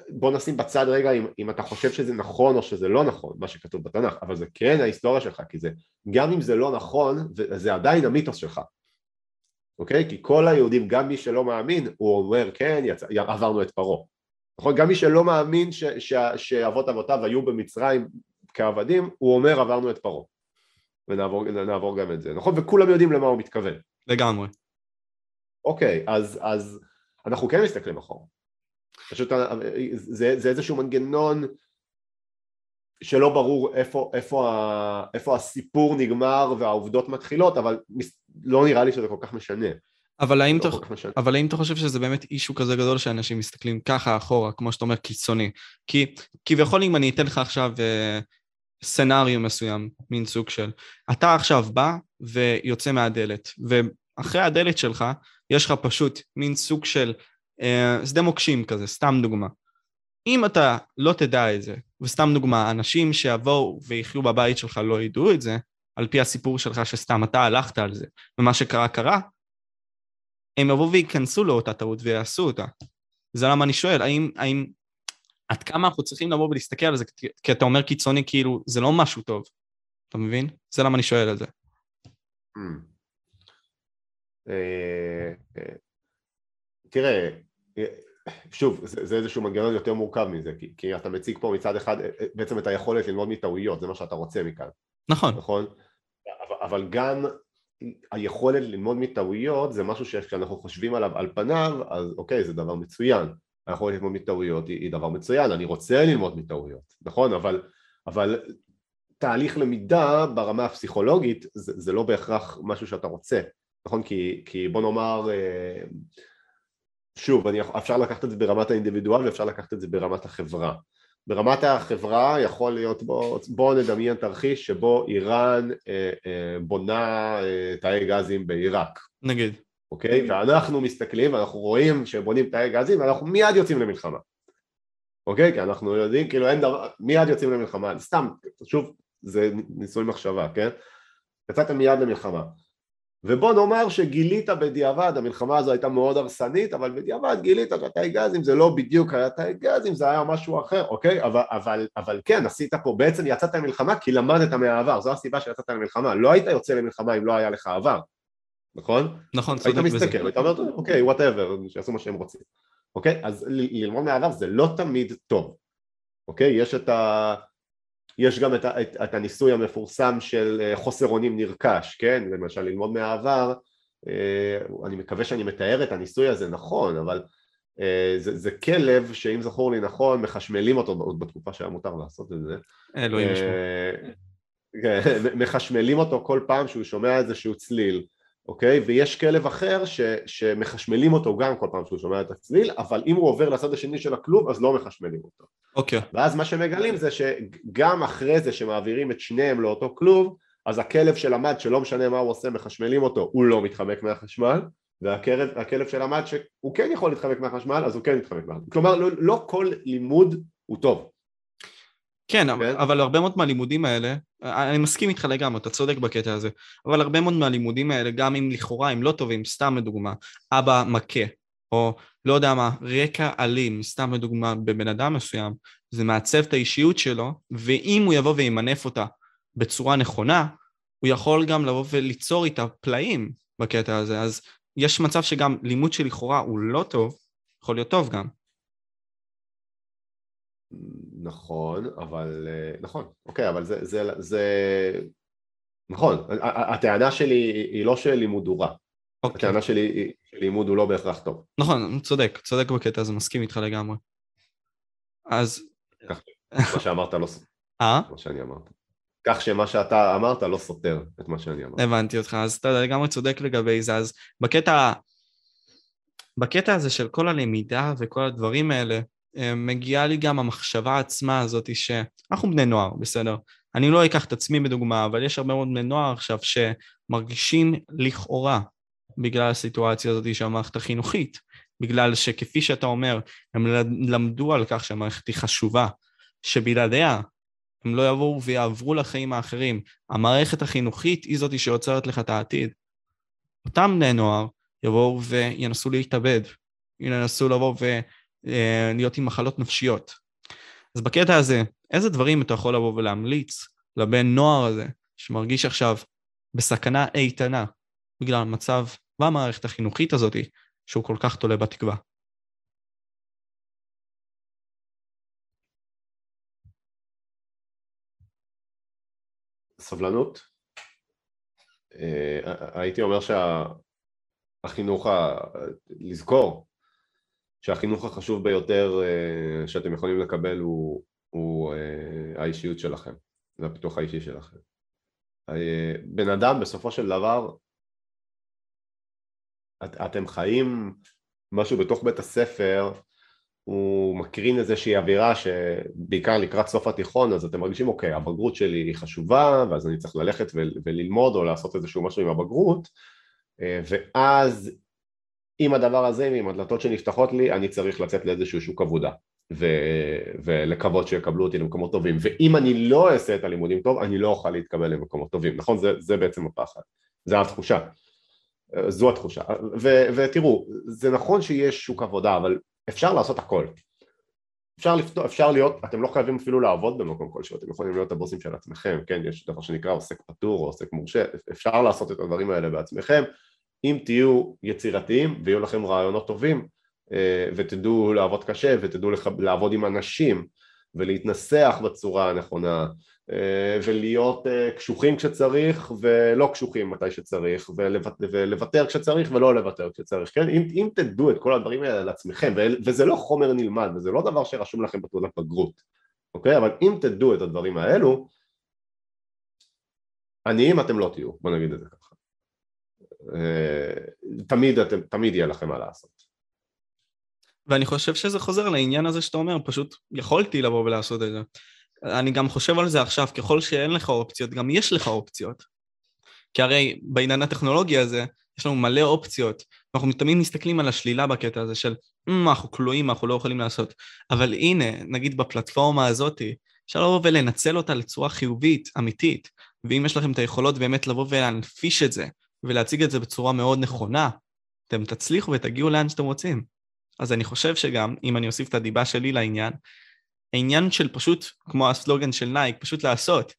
B: בוא נשים בצד רגע אם, אם אתה חושב שזה נכון או שזה לא נכון מה שכתוב בתנ"ך אבל זה כן ההיסטוריה שלך כי זה גם אם זה לא נכון זה עדיין המיתוס שלך. אוקיי? כי כל היהודים גם מי שלא מאמין הוא אומר כן יצא, עברנו את פרעה. נכון? גם מי שלא מאמין ש, ש, שאבות אבותיו היו במצרים כעבדים הוא אומר עברנו את פרעה. ונעבור גם את זה. נכון? וכולם יודעים למה הוא מתכוון.
A: לגמרי.
B: אוקיי אז, אז אנחנו כן מסתכלים אחורה פשוט אה, זה, זה איזשהו מנגנון שלא ברור איפה, איפה, ה, איפה הסיפור נגמר והעובדות מתחילות, אבל לא נראה לי שזה כל כך משנה.
A: אבל האם, לא אתה, אבל האם אתה חושב שזה באמת אישו כזה גדול שאנשים מסתכלים ככה אחורה, כמו שאתה אומר, קיצוני? כי כביכול אם אני אתן לך עכשיו uh, סצנריו מסוים, מין סוג של, אתה עכשיו בא ויוצא מהדלת, ואחרי הדלת שלך יש לך פשוט מין סוג של אה, שדה מוקשים כזה, סתם דוגמה. אם אתה לא תדע את זה, וסתם דוגמה, אנשים שיבואו ויחיו בבית שלך לא ידעו את זה, על פי הסיפור שלך שסתם אתה הלכת על זה, ומה שקרה קרה, הם יבואו וייכנסו לאותה טעות ויעשו אותה. זה למה אני שואל, האם, האם, עד כמה אנחנו צריכים לבוא ולהסתכל על זה, כי אתה אומר קיצוני כאילו זה לא משהו טוב, אתה מבין? זה למה אני שואל על זה. Hmm.
B: אה, אה, תראה, שוב, זה, זה איזשהו מנגנון יותר מורכב מזה, כי, כי אתה מציג פה מצד אחד אה, אה, בעצם את היכולת ללמוד מטעויות, זה מה שאתה רוצה מכאן.
A: נכון.
B: נכון? אבל, אבל גם היכולת ללמוד מטעויות זה משהו שכשאנחנו חושבים עליו על פניו, אז אוקיי, זה דבר מצוין. היכולת ללמוד מטעויות היא, היא דבר מצוין, אני רוצה ללמוד מטעויות, נכון? אבל, אבל תהליך למידה ברמה הפסיכולוגית זה, זה לא בהכרח משהו שאתה רוצה, נכון? כי, כי בוא נאמר אה, שוב, אני, אפשר לקחת את זה ברמת האינדיבידואל ואפשר לקחת את זה ברמת החברה. ברמת החברה יכול להיות, בוא, בוא נדמיין תרחיש שבו איראן אה, אה, בונה אה, תאי גזים בעיראק.
A: נגיד.
B: אוקיי? ואנחנו מסתכלים ואנחנו רואים שבונים תאי גזים ואנחנו מיד יוצאים למלחמה. אוקיי? כי אנחנו יודעים, כאילו אין דבר, מיד יוצאים למלחמה. סתם, שוב, זה ניסוי מחשבה, כן? יצאתם מיד למלחמה. ובוא נאמר שגילית בדיעבד, המלחמה הזו הייתה מאוד הרסנית, אבל בדיעבד גילית שהתאי גזים זה לא בדיוק היה תאי גזים, זה היה משהו אחר, אוקיי? אבל, אבל, אבל כן, עשית פה, בעצם יצאת למלחמה כי למדת מהעבר, זו הסיבה שיצאת למלחמה, לא היית יוצא למלחמה אם לא היה לך עבר, נכון?
A: נכון, צודק
B: בזה. היית מסתכל, היית אומר, אוקיי, וואטאבר, שיעשו מה שהם רוצים, אוקיי? אז ללמוד מהעבר זה לא תמיד טוב, אוקיי? יש את ה... יש גם את, את, את הניסוי המפורסם של אה, חוסר אונים נרכש, כן? למשל ללמוד מהעבר, אה, אני מקווה שאני מתאר את הניסוי הזה נכון, אבל אה, זה, זה כלב שאם זכור לי נכון, מחשמלים אותו עוד בתקופה שהיה מותר לעשות את זה.
A: אלוהים ישמע.
B: כן, [LAUGHS] מחשמלים אותו כל פעם שהוא שומע איזשהו צליל. אוקיי? ויש כלב אחר ש, שמחשמלים אותו גם כל פעם שהוא שומע את הצליל, אבל אם הוא עובר לצד השני של הכלוב אז לא מחשמלים אותו.
A: אוקיי.
B: ואז מה שמגלים זה שגם אחרי זה שמעבירים את שניהם לאותו כלוב, אז הכלב שלמד שלא משנה מה הוא עושה מחשמלים אותו, הוא לא מתחמק מהחשמל, והכלב שלמד שהוא כן יכול להתחמק מהחשמל, אז הוא כן מתחמק מהחשמל. כלומר, לא, לא כל לימוד הוא טוב.
A: כן, כן, אבל הרבה מאוד מהלימודים האלה, אני מסכים איתך לגמרי, אתה צודק בקטע הזה, אבל הרבה מאוד מהלימודים האלה, גם אם לכאורה הם לא טובים, סתם לדוגמה, אבא מכה, או לא יודע מה, רקע אלים, סתם לדוגמה, בבן אדם מסוים, זה מעצב את האישיות שלו, ואם הוא יבוא וימנף אותה בצורה נכונה, הוא יכול גם לבוא וליצור איתה פלאים בקטע הזה, אז יש מצב שגם לימוד שלכאורה הוא לא טוב, יכול להיות טוב גם.
B: נכון, אבל אה, נכון, אוקיי, אבל זה, זה, זה נכון, הטענה שלי היא לא שלימוד הוא רע, אוקיי. הטענה שלי היא שלימוד הוא לא בהכרח טוב.
A: נכון, צודק, צודק בקטע הזה, מסכים איתך לגמרי. אז...
B: מה שאמרת לא סותר.
A: אה?
B: מה שאני אמרתי. כך שמה שאתה אמרת לא סותר את מה שאני אמרתי.
A: הבנתי אותך, אז אתה לגמרי צודק לגבי זה, אז בקטע... בקטע הזה של כל הלמידה וכל הדברים האלה, מגיעה לי גם המחשבה עצמה הזאת שאנחנו בני נוער, בסדר? אני לא אקח את עצמי בדוגמה, אבל יש הרבה מאוד בני נוער עכשיו שמרגישים לכאורה בגלל הסיטואציה הזאת של המערכת החינוכית, בגלל שכפי שאתה אומר, הם למדו על כך שהמערכת היא חשובה, שבלעדיה הם לא יבואו ויעברו לחיים האחרים. המערכת החינוכית היא זאת שיוצרת לך את העתיד. אותם בני נוער יבואו וינסו להתאבד, ינסו לבוא ו... אה, להיות עם מחלות נפשיות. אז בקטע הזה, איזה דברים אתה יכול לבוא ולהמליץ לבן נוער הזה, שמרגיש עכשיו בסכנה איתנה בגלל המצב והמערכת החינוכית הזאת, שהוא כל כך תולה בתקווה?
B: סבלנות. אה, הייתי אומר שהחינוך, לזכור שהחינוך החשוב ביותר אה, שאתם יכולים לקבל הוא, הוא אה, האישיות שלכם, זה הפיתוח האישי שלכם. אה, בן אדם בסופו של דבר, את, אתם חיים משהו בתוך בית הספר, הוא מקרין איזושהי אווירה שבעיקר לקראת סוף התיכון אז אתם מרגישים אוקיי הבגרות שלי היא חשובה ואז אני צריך ללכת וללמוד או לעשות איזשהו משהו עם הבגרות ואז עם הדבר הזה ועם הדלתות שנפתחות לי אני צריך לצאת לאיזשהו שוק עבודה ו- ולקוות שיקבלו אותי למקומות טובים. ואם אני לא אעשה את הלימודים טוב אני לא אוכל להתקבל למקומות טובים. נכון? זה, זה בעצם הפחד. זה התחושה. זו התחושה. ו- ותראו זה נכון שיש שוק עבודה אבל אפשר לעשות הכל. אפשר, לפתור, אפשר להיות, אתם לא חייבים אפילו לעבוד במקום כלשהו, אתם יכולים להיות הבוסים של עצמכם, כן, יש דבר שנקרא עוסק פטור או עוסק מורשה, אפשר לעשות את הדברים האלה בעצמכם, אם תהיו יצירתיים ויהיו לכם רעיונות טובים אה, ותדעו לעבוד קשה ותדעו לעבוד עם אנשים ולהתנסח בצורה הנכונה אה, ולהיות אה, קשוחים כשצריך ולא קשוחים מתי שצריך ולוותר כשצריך ולא לוותר כשצריך, כן? אם, אם תדעו את כל הדברים האלה לעצמכם וזה לא חומר נלמד וזה לא דבר שרשום לכם בתעודת בגרות, אוקיי? אבל אם תדעו את הדברים האלו עניים אתם לא תהיו, בוא נגיד את זה ככה תמיד, אתם, תמיד יהיה לכם מה לעשות.
A: ואני חושב שזה חוזר לעניין הזה שאתה אומר, פשוט יכולתי לבוא ולעשות את זה. אני גם חושב על זה עכשיו, ככל שאין לך אופציות, גם יש לך אופציות. כי הרי בעניין הטכנולוגי הזה, יש לנו מלא אופציות, אנחנו תמיד מסתכלים על השלילה בקטע הזה של מה, אנחנו כלואים, אנחנו לא יכולים לעשות. אבל הנה, נגיד בפלטפורמה הזאת, אפשר לבוא ולנצל אותה לצורה חיובית, אמיתית. ואם יש לכם את היכולות באמת לבוא ולהנפיש את זה, ולהציג את זה בצורה מאוד נכונה, אתם תצליחו ותגיעו לאן שאתם רוצים. אז אני חושב שגם, אם אני אוסיף את הדיבה שלי לעניין, העניין של פשוט, כמו הסלוגן של נייק, פשוט לעשות.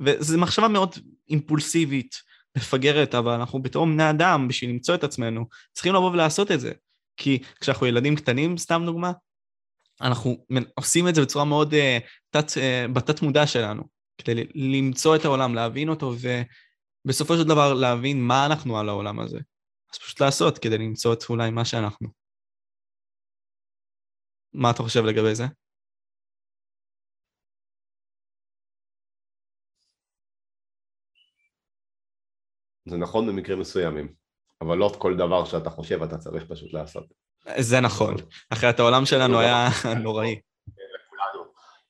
A: וזו מחשבה מאוד אימפולסיבית, מפגרת, אבל אנחנו בתור בני אדם, בשביל למצוא את עצמנו, צריכים לבוא ולעשות את זה. כי כשאנחנו ילדים קטנים, סתם דוגמה, אנחנו עושים את זה בצורה מאוד uh, תת, uh, בתת מודע שלנו, כדי למצוא את העולם, להבין אותו, ובסופו של דבר להבין מה אנחנו על העולם הזה. אז פשוט לעשות כדי למצוא את אולי מה שאנחנו. מה אתה חושב לגבי זה?
B: זה נכון במקרים מסוימים, אבל לא כל דבר שאתה חושב אתה צריך פשוט לעשות.
A: זה נכון, אחרת העולם שלנו היה נוראי.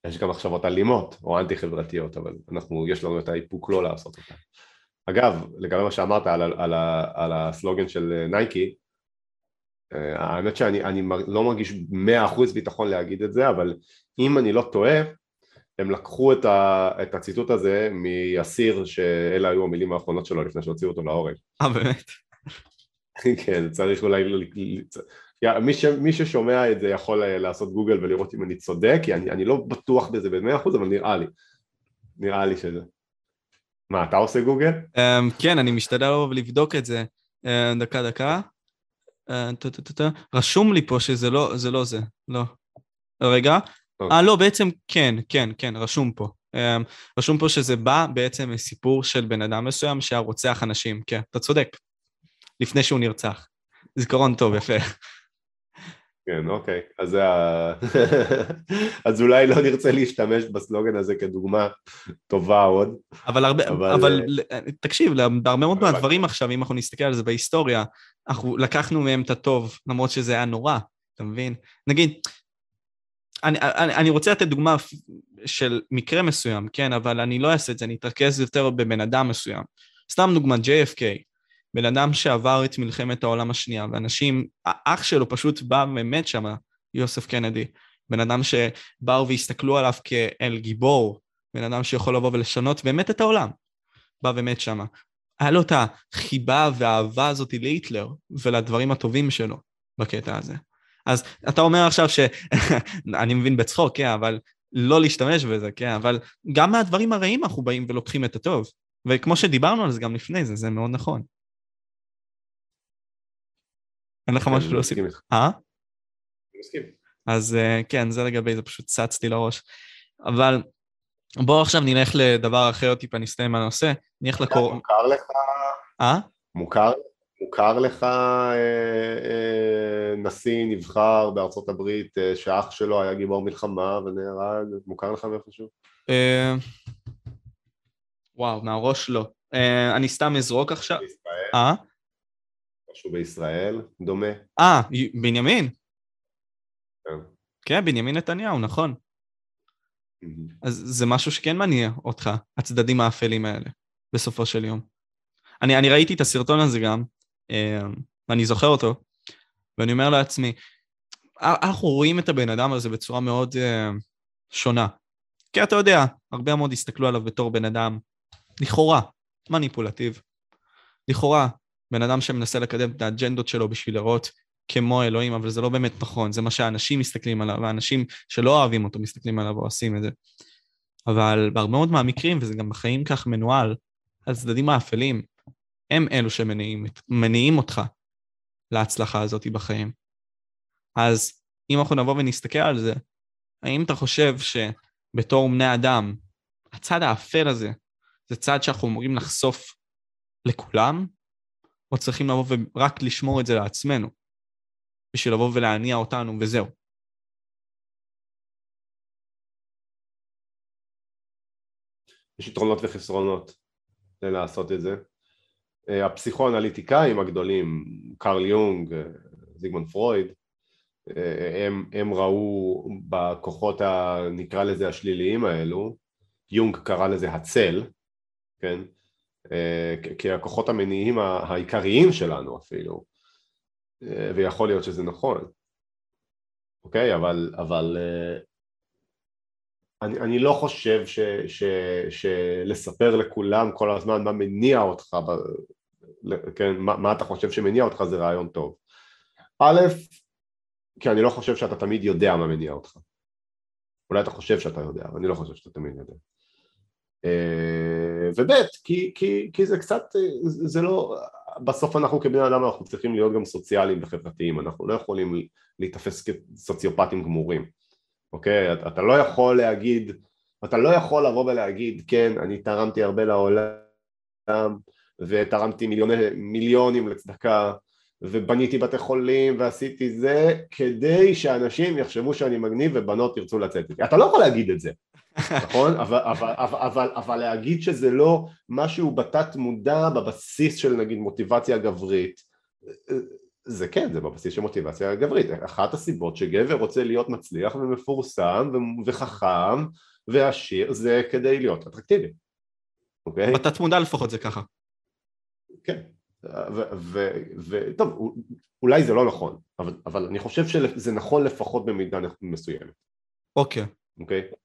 B: יש גם מחשבות אלימות או אנטי חברתיות, אבל אנחנו, יש לנו את האיפוק לא לעשות אותה. אגב, לגבי מה שאמרת על, על, על הסלוגן של נייקי, אה, האמת שאני לא מרגיש מאה אחוז ביטחון להגיד את זה, אבל אם אני לא טועה, הם לקחו את, ה, את הציטוט הזה מאסיר שאלה היו המילים האחרונות שלו לפני שהוציאו אותו להורג.
A: אה באמת? [LAUGHS]
B: כן, צריך אולי... מי, ש, מי ששומע את זה יכול אה, לעשות גוגל ולראות אם אני צודק, כי אני, אני לא בטוח בזה במאה אחוז, אבל נראה לי. נראה לי שזה. מה, אתה עושה גוגל? Um,
A: כן, אני משתדל לבוא ולבדוק את זה. Uh, דקה, דקה. Uh, רשום לי פה שזה לא זה. לא זה. לא. רגע. אה, לא, בעצם כן, כן, כן, רשום פה. רשום פה שזה בא בעצם מסיפור של בן אדם מסוים שהיה רוצח אנשים, כן, אתה צודק. לפני שהוא נרצח. זיכרון טוב, יפה.
B: כן, אוקיי. אז ה... [LAUGHS] אז אולי לא נרצה להשתמש בסלוגן הזה כדוגמה טובה עוד.
A: אבל הרבה, אבל, אבל אה, תקשיב, בהרבה מאוד מהדברים עכשיו, אם אנחנו נסתכל על זה בהיסטוריה, אנחנו לקחנו מהם את הטוב, למרות שזה היה נורא, אתה מבין? נגיד, אני, אני, אני רוצה לתת דוגמה של מקרה מסוים, כן, אבל אני לא אעשה את זה, אני אתרכז יותר בבן אדם מסוים. סתם דוגמה, JFK, בן אדם שעבר את מלחמת העולם השנייה, ואנשים, האח שלו פשוט בא ומת שם, יוסף קנדי. בן אדם שבאו והסתכלו עליו כאל גיבור, בן אדם שיכול לבוא ולשנות באמת את העולם. בא ומת שם. היה לו את החיבה והאהבה הזאת להיטלר ולדברים הטובים שלו בקטע הזה. אז אתה אומר עכשיו ש... [LAUGHS] אני מבין בצחוק, כן, אבל לא להשתמש בזה, כן, אבל גם מהדברים הרעים אנחנו באים ולוקחים את הטוב. וכמו שדיברנו על זה גם לפני זה, זה מאוד נכון. אין לך כן, משהו להוסיף?
B: אה? אני מסכים.
A: אז אה, כן, זה לגבי, זה פשוט צץ לי לראש. אבל בואו עכשיו נלך לדבר אחר, טיפה נסתיים מהנושא. נלך לקור...
B: מוכר לך...
A: אה?
B: מוכר מוכר לך אה, אה, נשיא נבחר בארצות הברית אה, שאח שלו היה גיבור מלחמה ונהרג? מוכר לך מאיפשהו?
A: אה, וואו, מהראש לא. אה, אני סתם אזרוק עכשיו. בישראל? אה?
B: משהו בישראל דומה.
A: אה, בנימין?
B: כן.
A: כן, בנימין נתניהו, נכון. אז זה משהו שכן מניע אותך, הצדדים האפלים האלה, בסופו של יום. אני, אני ראיתי את הסרטון הזה גם, ואני זוכר אותו, ואני אומר לעצמי, אנחנו רואים את הבן אדם הזה בצורה מאוד uh, שונה. כי אתה יודע, הרבה מאוד הסתכלו עליו בתור בן אדם, לכאורה, מניפולטיב. לכאורה, בן אדם שמנסה לקדם את האג'נדות שלו בשביל לראות כמו אלוהים, אבל זה לא באמת נכון, זה מה שאנשים מסתכלים עליו, והאנשים שלא אוהבים אותו מסתכלים עליו ועושים את זה. אבל בהרבה מאוד מהמקרים, וזה גם בחיים כך מנוהל, הצדדים האפלים הם אלו שמניעים אותך להצלחה הזאת בחיים. אז אם אנחנו נבוא ונסתכל על זה, האם אתה חושב שבתור בני אדם, הצד האפל הזה, זה צד שאנחנו אמורים לחשוף לכולם, או צריכים לבוא ורק לשמור את זה לעצמנו, בשביל לבוא ולהניע אותנו וזהו.
B: יש יתרונות וחסרונות לעשות את זה. אה, הפסיכואנליטיקאים הגדולים, קרל יונג, אה, זיגמונד פרויד, אה, הם, הם ראו בכוחות ה... נקרא לזה השליליים האלו, יונג קרא לזה הצל, כן? כהכוחות המניעים העיקריים שלנו אפילו, ויכול להיות שזה נכון, אוקיי? אבל, אבל אני, אני לא חושב ש, ש, שלספר לכולם כל הזמן מה מניע אותך, כן, מה, מה אתה חושב שמניע אותך זה רעיון טוב. א', כי אני לא חושב שאתה תמיד יודע מה מניע אותך. אולי אתה חושב שאתה יודע, אבל אני לא חושב שאתה תמיד יודע. אה, וב' כי, כי, כי זה קצת, זה לא, בסוף אנחנו כבני אדם אנחנו צריכים להיות גם סוציאליים וחברתיים, אנחנו לא יכולים להיתפס כסוציופטים גמורים, אוקיי? אתה, אתה לא יכול להגיד, אתה לא יכול לבוא ולהגיד כן אני תרמתי הרבה לעולם ותרמתי מיליוני, מיליונים לצדקה ובניתי בתי חולים ועשיתי זה כדי שאנשים יחשבו שאני מגניב ובנות ירצו לצאת איתי. אתה לא יכול להגיד את זה, נכון? אבל, אבל, אבל, אבל, אבל להגיד שזה לא משהו בתת מודע בבסיס של נגיד מוטיבציה גברית זה כן, זה בבסיס של מוטיבציה גברית. אחת הסיבות שגבר רוצה להיות מצליח ומפורסם וחכם ועשיר זה כדי להיות אטרקטיבי,
A: אוקיי? בתת מודע לפחות זה ככה.
B: כן, וטוב, אולי זה לא נכון, אבל, אבל אני חושב שזה נכון לפחות במידה מסוימת.
A: אוקיי.
B: אוקיי? אה,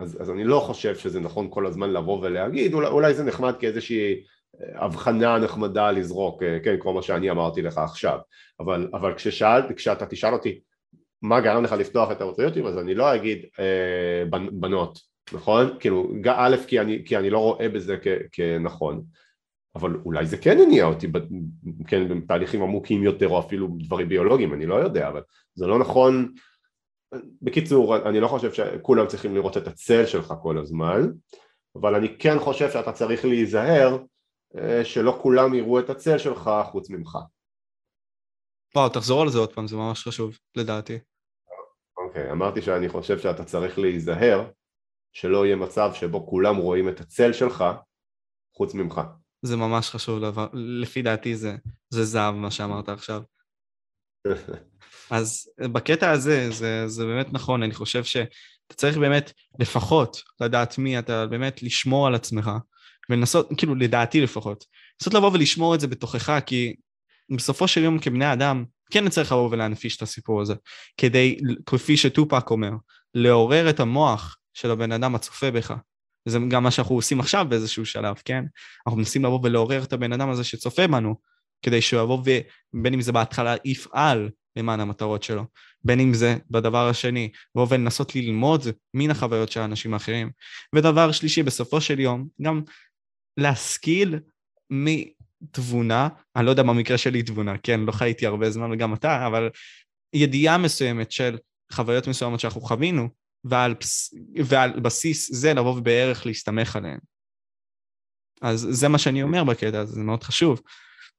B: אז, אז אני לא חושב שזה נכון כל הזמן לבוא ולהגיד, אולי, אולי זה נחמד כאיזושהי הבחנה נחמדה לזרוק, אה, כן, כמו מה שאני אמרתי לך עכשיו, אבל, אבל כששאל, כשאתה תשאל אותי מה גרם לך לפתוח את האוטוריוטים, אז אני לא אגיד אה, בנות, נכון? כאילו, א', כי אני, כי אני לא רואה בזה כ, כנכון, אבל אולי זה כן הניע אותי, כן, בתהליכים עמוקים יותר או אפילו דברים ביולוגיים, אני לא יודע, אבל זה לא נכון, בקיצור, אני לא חושב שכולם צריכים לראות את הצל שלך כל הזמן, אבל אני כן חושב שאתה צריך להיזהר אה, שלא כולם יראו את הצל שלך חוץ ממך.
A: וואו, תחזור על זה עוד פעם, זה ממש חשוב, לדעתי.
B: אוקיי, okay, אמרתי שאני חושב שאתה צריך להיזהר שלא יהיה מצב שבו כולם רואים את הצל שלך חוץ ממך.
A: זה ממש חשוב, לפי דעתי זה, זה זהב מה שאמרת עכשיו. [LAUGHS] אז בקטע הזה, זה, זה באמת נכון, אני חושב שאתה צריך באמת לפחות לדעת מי אתה, באמת לשמור על עצמך, ולנסות, כאילו לדעתי לפחות, לנסות לבוא ולשמור את זה בתוכך, כי בסופו של יום כבני אדם, כן נצטרך לבוא ולהנפיש את הסיפור הזה, כדי, כפי שטופק אומר, לעורר את המוח של הבן אדם הצופה בך. וזה גם מה שאנחנו עושים עכשיו באיזשהו שלב, כן? אנחנו מנסים לבוא ולעורר את הבן אדם הזה שצופה בנו, כדי שהוא יבוא ובין אם זה בהתחלה יפעל למען המטרות שלו, בין אם זה בדבר השני, לבוא ולנסות ללמוד מן החוויות של האנשים האחרים. ודבר שלישי, בסופו של יום, גם להשכיל מתבונה, אני לא יודע במקרה שלי תבונה, כן, לא חייתי הרבה זמן וגם אתה, אבל ידיעה מסוימת של חוויות מסוימות שאנחנו חווינו, ועל, ועל בסיס זה לבוא ובערך להסתמך עליהן. אז זה מה שאני אומר בקטע הזה, זה מאוד חשוב.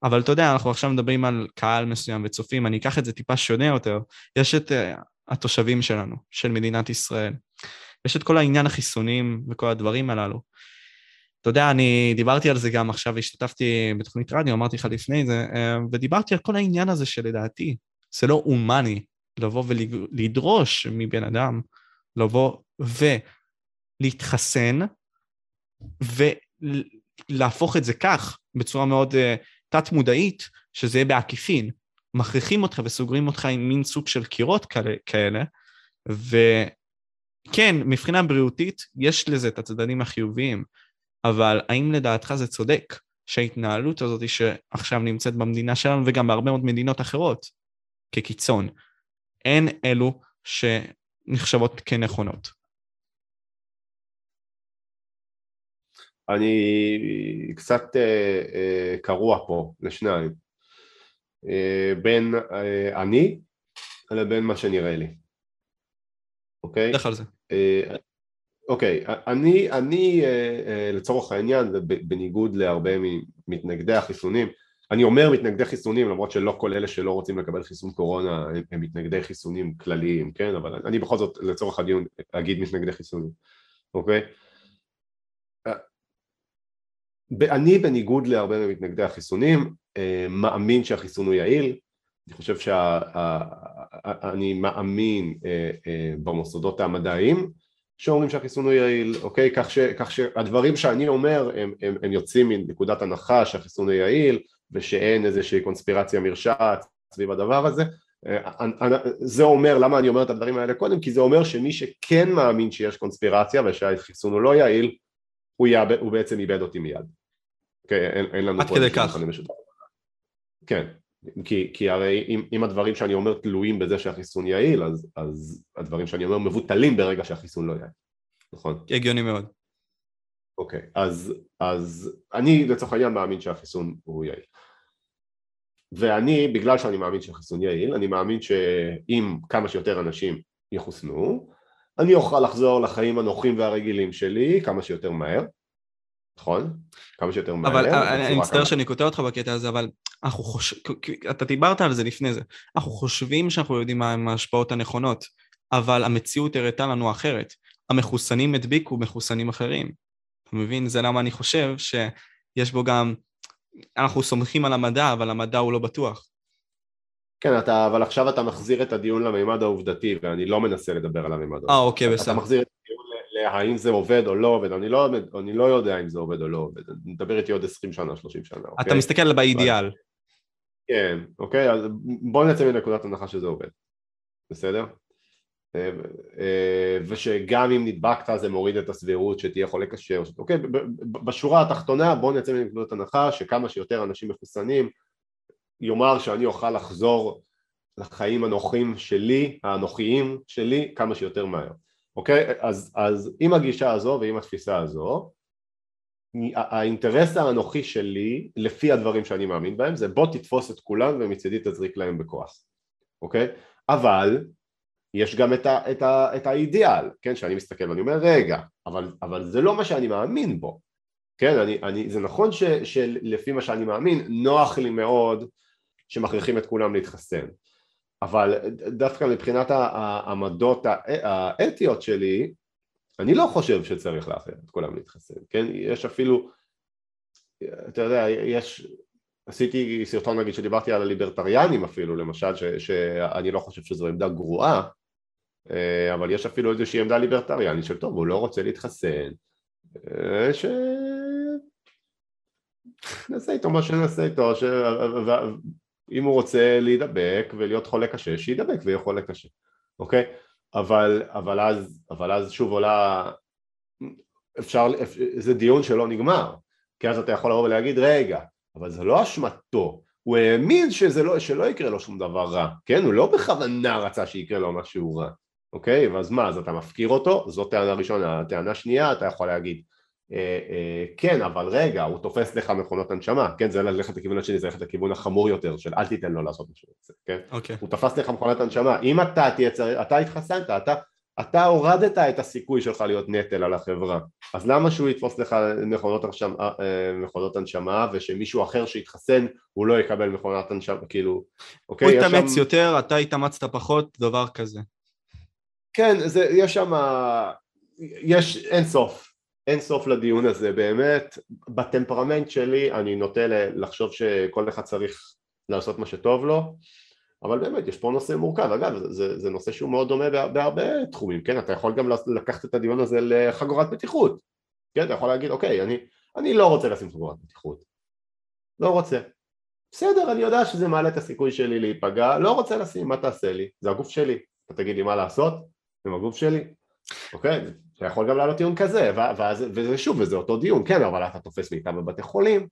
A: אבל אתה יודע, אנחנו עכשיו מדברים על קהל מסוים וצופים, אני אקח את זה טיפה שונה יותר. יש את uh, התושבים שלנו, של מדינת ישראל. יש את כל העניין החיסונים וכל הדברים הללו. אתה יודע, אני דיברתי על זה גם עכשיו, השתתפתי בתוכנית רדיו, אמרתי לך לפני זה, uh, ודיברתי על כל העניין הזה שלדעתי, זה לא הומני לבוא ולדרוש מבן אדם לבוא ולהתחסן ולהפוך את זה כך, בצורה מאוד uh, תת-מודעית, שזה יהיה בעקיפין. מכריחים אותך וסוגרים אותך עם מין סוג של קירות כאלה, וכן, מבחינה בריאותית, יש לזה את הצדדים החיוביים, אבל האם לדעתך זה צודק שההתנהלות הזאת שעכשיו נמצאת במדינה שלנו וגם בהרבה מאוד מדינות אחרות כקיצון, הן אלו שנחשבות כנכונות?
B: אני קצת אה, אה, קרוע פה לשניים, אה, בין אני לבין מה שנראה לי, אוקיי?
A: לך על זה.
B: אוקיי, אני, אני לצורך העניין, בניגוד להרבה ממתנגדי החיסונים, אני אומר מתנגדי חיסונים למרות שלא כל אלה שלא רוצים לקבל חיסון קורונה הם, הם מתנגדי חיסונים כלליים, כן? אבל אני בכל זאת לצורך הדיון אגיד מתנגדי חיסונים, אוקיי? אני בניגוד להרבה ממתנגדי החיסונים אה, מאמין שהחיסון הוא יעיל, אני חושב שאני מאמין אה, אה, במוסדות המדעיים שאומרים שהחיסון הוא יעיל, אוקיי? כך, ש, כך שהדברים שאני אומר הם, הם, הם יוצאים מנקודת הנחה שהחיסון הוא יעיל ושאין איזושהי קונספירציה מרשעת סביב הדבר הזה זה אומר, למה אני אומר את הדברים האלה קודם? כי זה אומר שמי שכן מאמין שיש קונספירציה ושהחיסון הוא לא יעיל, הוא, יאבד, הוא בעצם איבד אותי מיד. אוקיי, אין, אין לנו
A: עד כדי כך.
B: כן, כי, כי הרי אם, אם הדברים שאני אומר תלויים בזה שהחיסון יעיל, אז, אז הדברים שאני אומר מבוטלים ברגע שהחיסון לא יעיל, נכון?
A: הגיוני מאוד.
B: אוקיי, אז, אז אני לצורך העניין מאמין שהחיסון הוא יעיל. ואני, בגלל שאני מאמין שהחיסון יעיל, אני מאמין שאם כמה שיותר אנשים יחוסנו, אני אוכל לחזור לחיים הנוחים והרגילים שלי כמה שיותר מהר, נכון? כמה שיותר מהר.
A: אבל אני מצטער כמה... שאני קוטע אותך בקטע הזה, אבל אנחנו חושבים, אתה דיברת על זה לפני זה, אנחנו חושבים שאנחנו יודעים מה ההשפעות הנכונות, אבל המציאות הראתה לנו אחרת. המחוסנים הדביקו מחוסנים אחרים. אתה מבין? זה למה אני חושב שיש בו גם, אנחנו סומכים על המדע, אבל המדע הוא לא בטוח.
B: כן, אתה, אבל עכשיו אתה מחזיר את הדיון למימד העובדתי, ואני לא מנסה לדבר על המימד העובדתי.
A: אה, אוקיי, בסדר.
B: אתה מחזיר את הדיון להאם זה עובד או לא עובד, אני לא, אני לא יודע אם זה עובד או לא עובד, נדבר איתי עוד 20 שנה, 30 שנה,
A: אוקיי? אתה מסתכל באידיאל.
B: כן, אוקיי, אז בוא נצא מנקודת הנחה שזה עובד, בסדר? אה, אה, ושגם אם נדבקת זה מוריד את הסבירות שתהיה חולה קשה, אוקיי, בשורה התחתונה בוא נצא מנקודת הנחה שכמה שיותר אנשים מחוסנים יאמר שאני אוכל לחזור לחיים הנוחים שלי, האנוכיים שלי, כמה שיותר מהר, אוקיי? אז, אז עם הגישה הזו ועם התפיסה הזו, האינטרס האנוכי שלי, לפי הדברים שאני מאמין בהם, זה בוא תתפוס את כולם ומצידי תזריק להם בכוח, אוקיי? אבל יש גם את, ה, את, ה, את האידיאל, כן, שאני מסתכל ואני אומר רגע, אבל, אבל זה לא מה שאני מאמין בו, כן, אני, אני, זה נכון ש, שלפי מה שאני מאמין, נוח לי מאוד שמכריחים את כולם להתחסן, אבל דווקא מבחינת העמדות האתיות שלי, אני לא חושב שצריך להכריח את כולם להתחסן, כן, יש אפילו, אתה יודע, יש, עשיתי סרטון נגיד שדיברתי על הליברטריאנים אפילו למשל, ש, שאני לא חושב שזו עמדה גרועה, אה, אבל יש אפילו איזושהי עמדה ליברטריאנית של טוב, הוא לא רוצה להתחסן, אה, ש... נעשה איתו מה שנעשה איתו, ש... אם הוא רוצה להידבק ולהיות חולה קשה, שידבק ויהיה חולה קשה, אוקיי? אבל, אבל, אז, אבל אז שוב עולה, אפשר, זה דיון שלא נגמר, כי אז אתה יכול לבוא ולהגיד רגע, אבל זה לא אשמתו, הוא האמין שזה לא, שלא יקרה לו שום דבר רע, כן? הוא לא בכוונה רצה שיקרה לו משהו רע, אוקיי? ואז מה, אז אתה מפקיר אותו? זאת טענה ראשונה. טענה שנייה, אתה יכול להגיד, כן, אבל רגע, הוא תופס לך מכונות הנשמה, כן? זה ללכת לכיוון השני, זה ללכת לכיוון החמור יותר, של אל תיתן לו לעשות משהו, כן?
A: אוקיי.
B: הוא תפס לך מכונת הנשמה. אם אתה תהיה צריך, אתה התחסנת, אתה... אתה הורדת את הסיכוי שלך להיות נטל על החברה, אז למה שהוא יתפוס לך מכונות, הרשם, אה, מכונות הנשמה ושמישהו אחר שיתחסן הוא לא יקבל מכונת הנשמה, כאילו,
A: אוקיי? הוא יתאמץ שם... יותר, אתה התאמצת פחות, דבר כזה.
B: כן, זה, יש שם, יש אין סוף, אין סוף לדיון הזה באמת, בטמפרמנט שלי אני נוטה לחשוב שכל אחד צריך לעשות מה שטוב לו, אבל באמת יש פה נושא מורכב, אגב זה, זה נושא שהוא מאוד דומה בהרבה תחומים, כן, אתה יכול גם לקחת את הדיון הזה לחגורת בטיחות, כן, אתה יכול להגיד אוקיי, אני, אני לא רוצה לשים חגורת בטיחות, לא רוצה, בסדר, אני יודע שזה מעלה את הסיכוי שלי להיפגע, לא רוצה לשים, מה תעשה לי? זה הגוף שלי, אתה תגיד לי מה לעשות? עם הגוף שלי, אוקיי? זה יכול גם לעלות טיעון כזה, ואז, וזה שוב, וזה אותו דיון, כן, אבל אתה תופס מיטה בבתי חולים,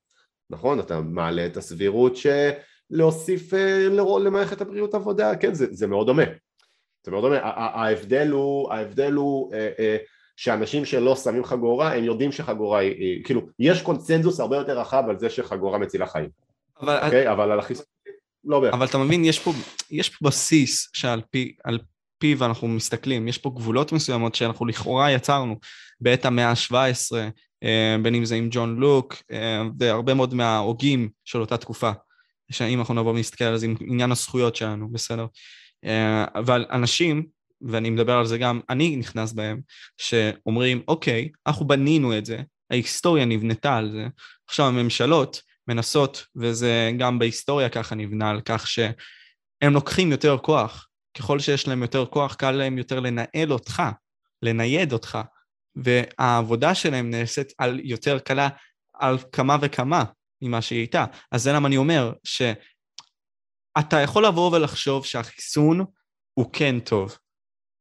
B: נכון? אתה מעלה את הסבירות שלהוסיף אה, למערכת הבריאות עבודה, כן, זה, זה מאוד דומה. זה מאוד דומה. ההבדל הוא, ההבדל הוא אה, אה, שאנשים שלא שמים חגורה, הם יודעים שחגורה היא, כאילו, יש קונצנזוס הרבה יותר רחב על זה שחגורה מצילה חיים. אבל, אוקיי? אבל על החיסון... לא בערך.
A: אבל אתה מבין, יש פה, יש פה בסיס שעל פי, פיו אנחנו מסתכלים, יש פה גבולות מסוימות שאנחנו לכאורה יצרנו בעת המאה ה-17, אה, בין אם זה עם ג'ון לוק, אה, והרבה מאוד מההוגים של אותה תקופה. שאם אנחנו נבוא ונסתכל על זה עם עניין הזכויות שלנו, בסדר? אה, אבל אנשים, ואני מדבר על זה גם, אני נכנס בהם, שאומרים, אוקיי, אנחנו בנינו את זה, ההיסטוריה נבנתה על זה, עכשיו הממשלות מנסות, וזה גם בהיסטוריה ככה נבנה, על כך שהם לוקחים יותר כוח ככל שיש להם יותר כוח, קל להם יותר לנהל אותך, לנייד אותך, והעבודה שלהם נעשית על יותר קלה על כמה וכמה ממה שהיא הייתה. אז זה למה אני אומר אתה יכול לבוא ולחשוב שהחיסון הוא כן טוב,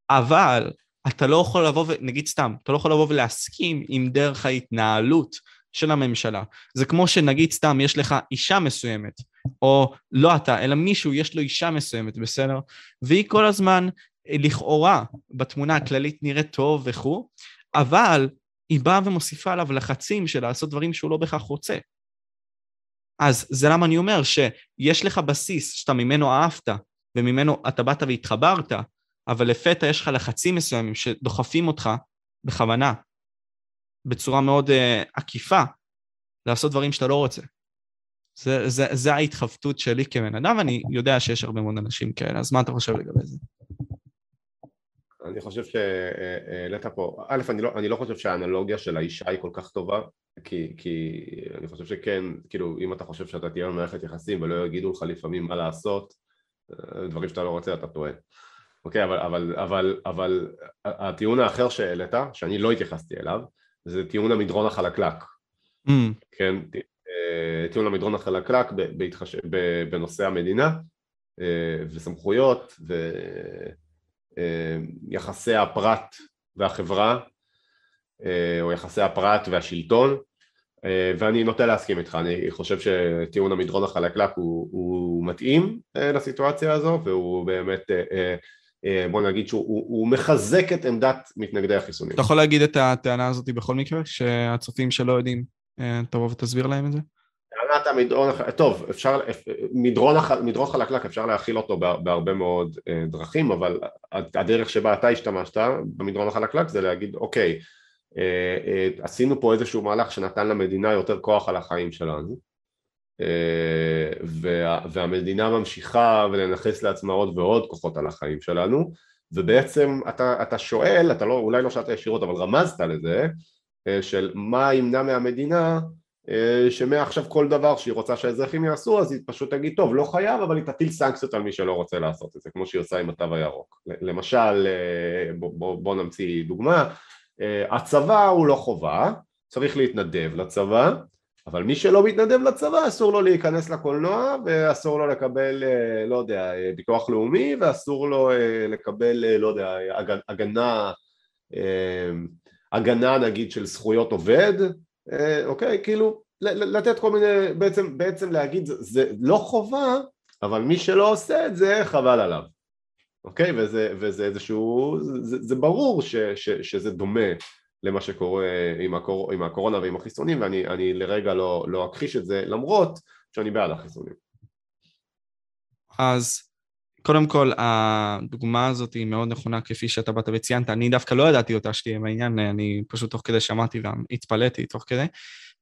A: אבל אתה לא יכול לבוא, ו... נגיד סתם, אתה לא יכול לבוא ולהסכים עם דרך ההתנהלות של הממשלה. זה כמו שנגיד סתם, יש לך אישה מסוימת, או לא אתה, אלא מישהו, יש לו אישה מסוימת, בסדר? והיא כל הזמן, לכאורה, בתמונה הכללית נראית טוב וכו', אבל היא באה ומוסיפה עליו לחצים של לעשות דברים שהוא לא בהכרח רוצה. אז זה למה אני אומר שיש לך בסיס שאתה ממנו אהבת, וממנו אתה באת והתחברת, אבל לפתע יש לך לחצים מסוימים שדוחפים אותך בכוונה, בצורה מאוד uh, עקיפה, לעשות דברים שאתה לא רוצה. זה, זה, זה ההתחבטות שלי כבן אדם, ואני יודע שיש הרבה מאוד אנשים כאלה, אז מה אתה חושב לגבי זה?
B: אני חושב שהעלית פה, א', אני לא, אני לא חושב שהאנלוגיה של האישה היא כל כך טובה, כי, כי אני חושב שכן, כאילו, אם אתה חושב שאתה תהיה במערכת יחסים ולא יגידו לך לפעמים מה לעשות, אה, דברים שאתה לא רוצה, אתה טועה. אוקיי, אבל, אבל, אבל, אבל הטיעון האחר שהעלית, שאני לא התייחסתי אליו, זה טיעון המדרון החלקלק. Mm. כן, אה, טיעון המדרון החלקלק בהתחש... בנושא המדינה אה, וסמכויות ויחסי הפרט והחברה או יחסי הפרט והשלטון ואני נוטה להסכים איתך, אני חושב שטיעון המדרון החלקלק הוא, הוא מתאים לסיטואציה הזו והוא באמת אה, בוא נגיד שהוא מחזק את עמדת מתנגדי החיסונים.
A: אתה יכול להגיד את הטענה הזאת בכל מקרה, שהצופים שלא יודעים, אה, תבוא ותסביר להם את זה?
B: טענת המדרון, טוב, אפשר, מדרון, מדרון חלקלק אפשר להכיל אותו בהרבה מאוד אה, דרכים, אבל הדרך שבה אתה השתמשת במדרון החלקלק זה להגיד, אוקיי, עשינו פה איזשהו מהלך שנתן למדינה יותר כוח על החיים שלנו, וה, והמדינה ממשיכה ולנכס לעצמה עוד ועוד כוחות על החיים שלנו ובעצם אתה, אתה שואל, אתה לא, אולי לא שאלת ישירות אבל רמזת לזה של מה ימנע מהמדינה שמעכשיו כל דבר שהיא רוצה שהאזרחים יעשו אז היא פשוט תגיד טוב לא חייב אבל היא תטיל סנקציות על מי שלא רוצה לעשות את זה כמו שהיא עושה עם התו הירוק. למשל בוא, בוא, בוא נמציא דוגמה. הצבא הוא לא חובה צריך להתנדב לצבא אבל מי שלא מתנדב לצבא אסור לו להיכנס לקולנוע ואסור לו לקבל, אה, לא יודע, ביטוח לאומי ואסור לו אה, לקבל, לא יודע, הגנה, אה, הגנה נגיד של זכויות עובד, אוקיי? כאילו לתת כל מיני, בעצם, בעצם להגיד זה לא חובה אבל מי שלא עושה את זה חבל עליו, אוקיי? וזה, וזה איזשהו, זה, זה ברור ש, ש, שזה דומה למה שקורה עם, הקור... עם הקורונה ועם החיסונים ואני לרגע לא, לא אכחיש את זה למרות שאני בעד החיסונים.
A: אז קודם כל הדוגמה הזאת היא מאוד נכונה כפי שאתה באת וציינת, אני דווקא לא ידעתי אותה שתהיה בעניין, אני פשוט תוך כדי שמעתי והתפלאתי תוך כדי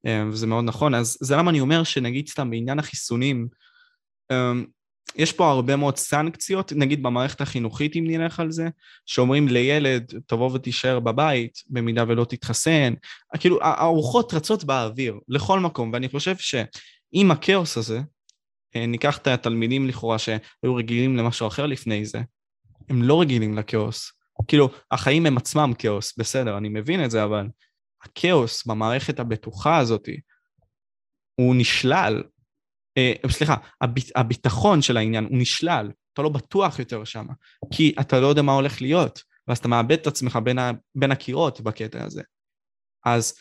A: וזה מאוד נכון, אז זה למה אני אומר שנגיד סתם בעניין החיסונים יש פה הרבה מאוד סנקציות, נגיד במערכת החינוכית אם נלך על זה, שאומרים לילד תבוא ותישאר בבית במידה ולא תתחסן, כאילו הארוחות רצות באוויר לכל מקום, ואני חושב שעם הכאוס הזה, ניקח את התלמידים לכאורה שהיו רגילים למשהו אחר לפני זה, הם לא רגילים לכאוס. כאילו, החיים הם עצמם כאוס, בסדר, אני מבין את זה, אבל הכאוס במערכת הבטוחה הזאת, הוא נשלל אה, סליחה, הביט, הביטחון של העניין הוא נשלל, אתה לא בטוח יותר שם, כי אתה לא יודע מה הולך להיות, ואז אתה מאבד את עצמך בין, ה, בין הקירות בקטע הזה. אז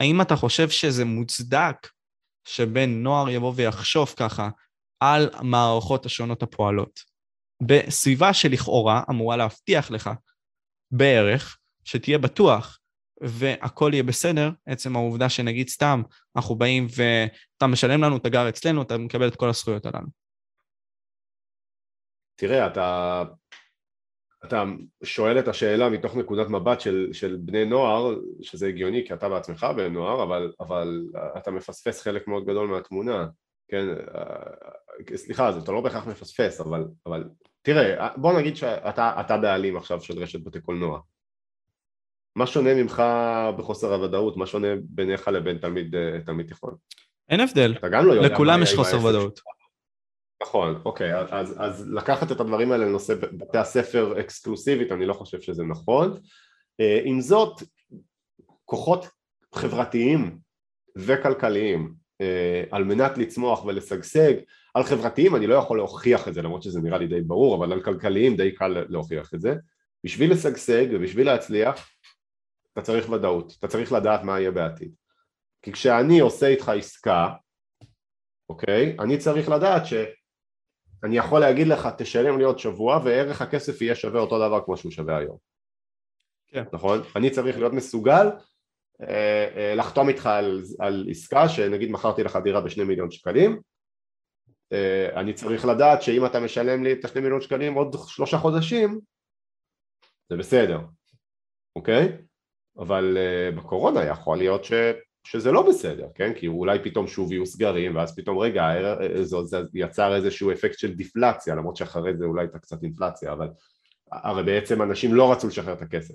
A: האם אתה חושב שזה מוצדק שבן נוער יבוא ויחשוב ככה על המערכות השונות הפועלות, בסביבה שלכאורה אמורה להבטיח לך בערך שתהיה בטוח והכל יהיה בסדר, עצם העובדה שנגיד סתם אנחנו באים ואתה משלם לנו, אתה גר אצלנו, אתה מקבל את כל הזכויות הללו.
B: תראה, אתה, אתה שואל את השאלה מתוך נקודת מבט של, של בני נוער, שזה הגיוני כי אתה בעצמך בן נוער, אבל, אבל אתה מפספס חלק מאוד גדול מהתמונה, כן? סליחה, אתה לא בהכרח מפספס, אבל, אבל תראה, בוא נגיד שאתה בעלים עכשיו של רשת בתי קולנוע, מה שונה ממך בחוסר הוודאות? מה שונה ביניך לבין תלמיד, אה, תלמיד תיכון?
A: אין הבדל, לא לכולם יש חוסר ודאות.
B: נכון, אוקיי, אז, אז לקחת את הדברים האלה לנושא בתי הספר אקסקלוסיבית, אני לא חושב שזה נכון. אה, עם זאת, כוחות חברתיים וכלכליים אה, על מנת לצמוח ולשגשג, על חברתיים אני לא יכול להוכיח את זה למרות שזה נראה לי די ברור אבל על כלכליים די קל להוכיח את זה בשביל לשגשג ובשביל להצליח אתה צריך ודאות, אתה צריך לדעת מה יהיה בעתיד כי כשאני עושה איתך עסקה אוקיי? אני צריך לדעת שאני יכול להגיד לך תשלם לי עוד שבוע וערך הכסף יהיה שווה אותו דבר כמו שהוא שווה היום כן. נכון? אני צריך להיות מסוגל אה, אה, לחתום איתך על, על עסקה שנגיד מכרתי לך דירה בשני מיליון שקלים אה, אני צריך לדעת שאם אתה משלם לי את השני מיליון שקלים עוד שלושה חודשים זה בסדר, אוקיי? אבל בקורונה יכול להיות ש, שזה לא בסדר, כן? כי אולי פתאום שוב יהיו סגרים ואז פתאום רגע זה, זה יצר איזשהו אפקט של דיפלציה למרות שאחרי זה אולי הייתה קצת אינפלציה אבל הרי בעצם אנשים לא רצו לשחרר את הכסף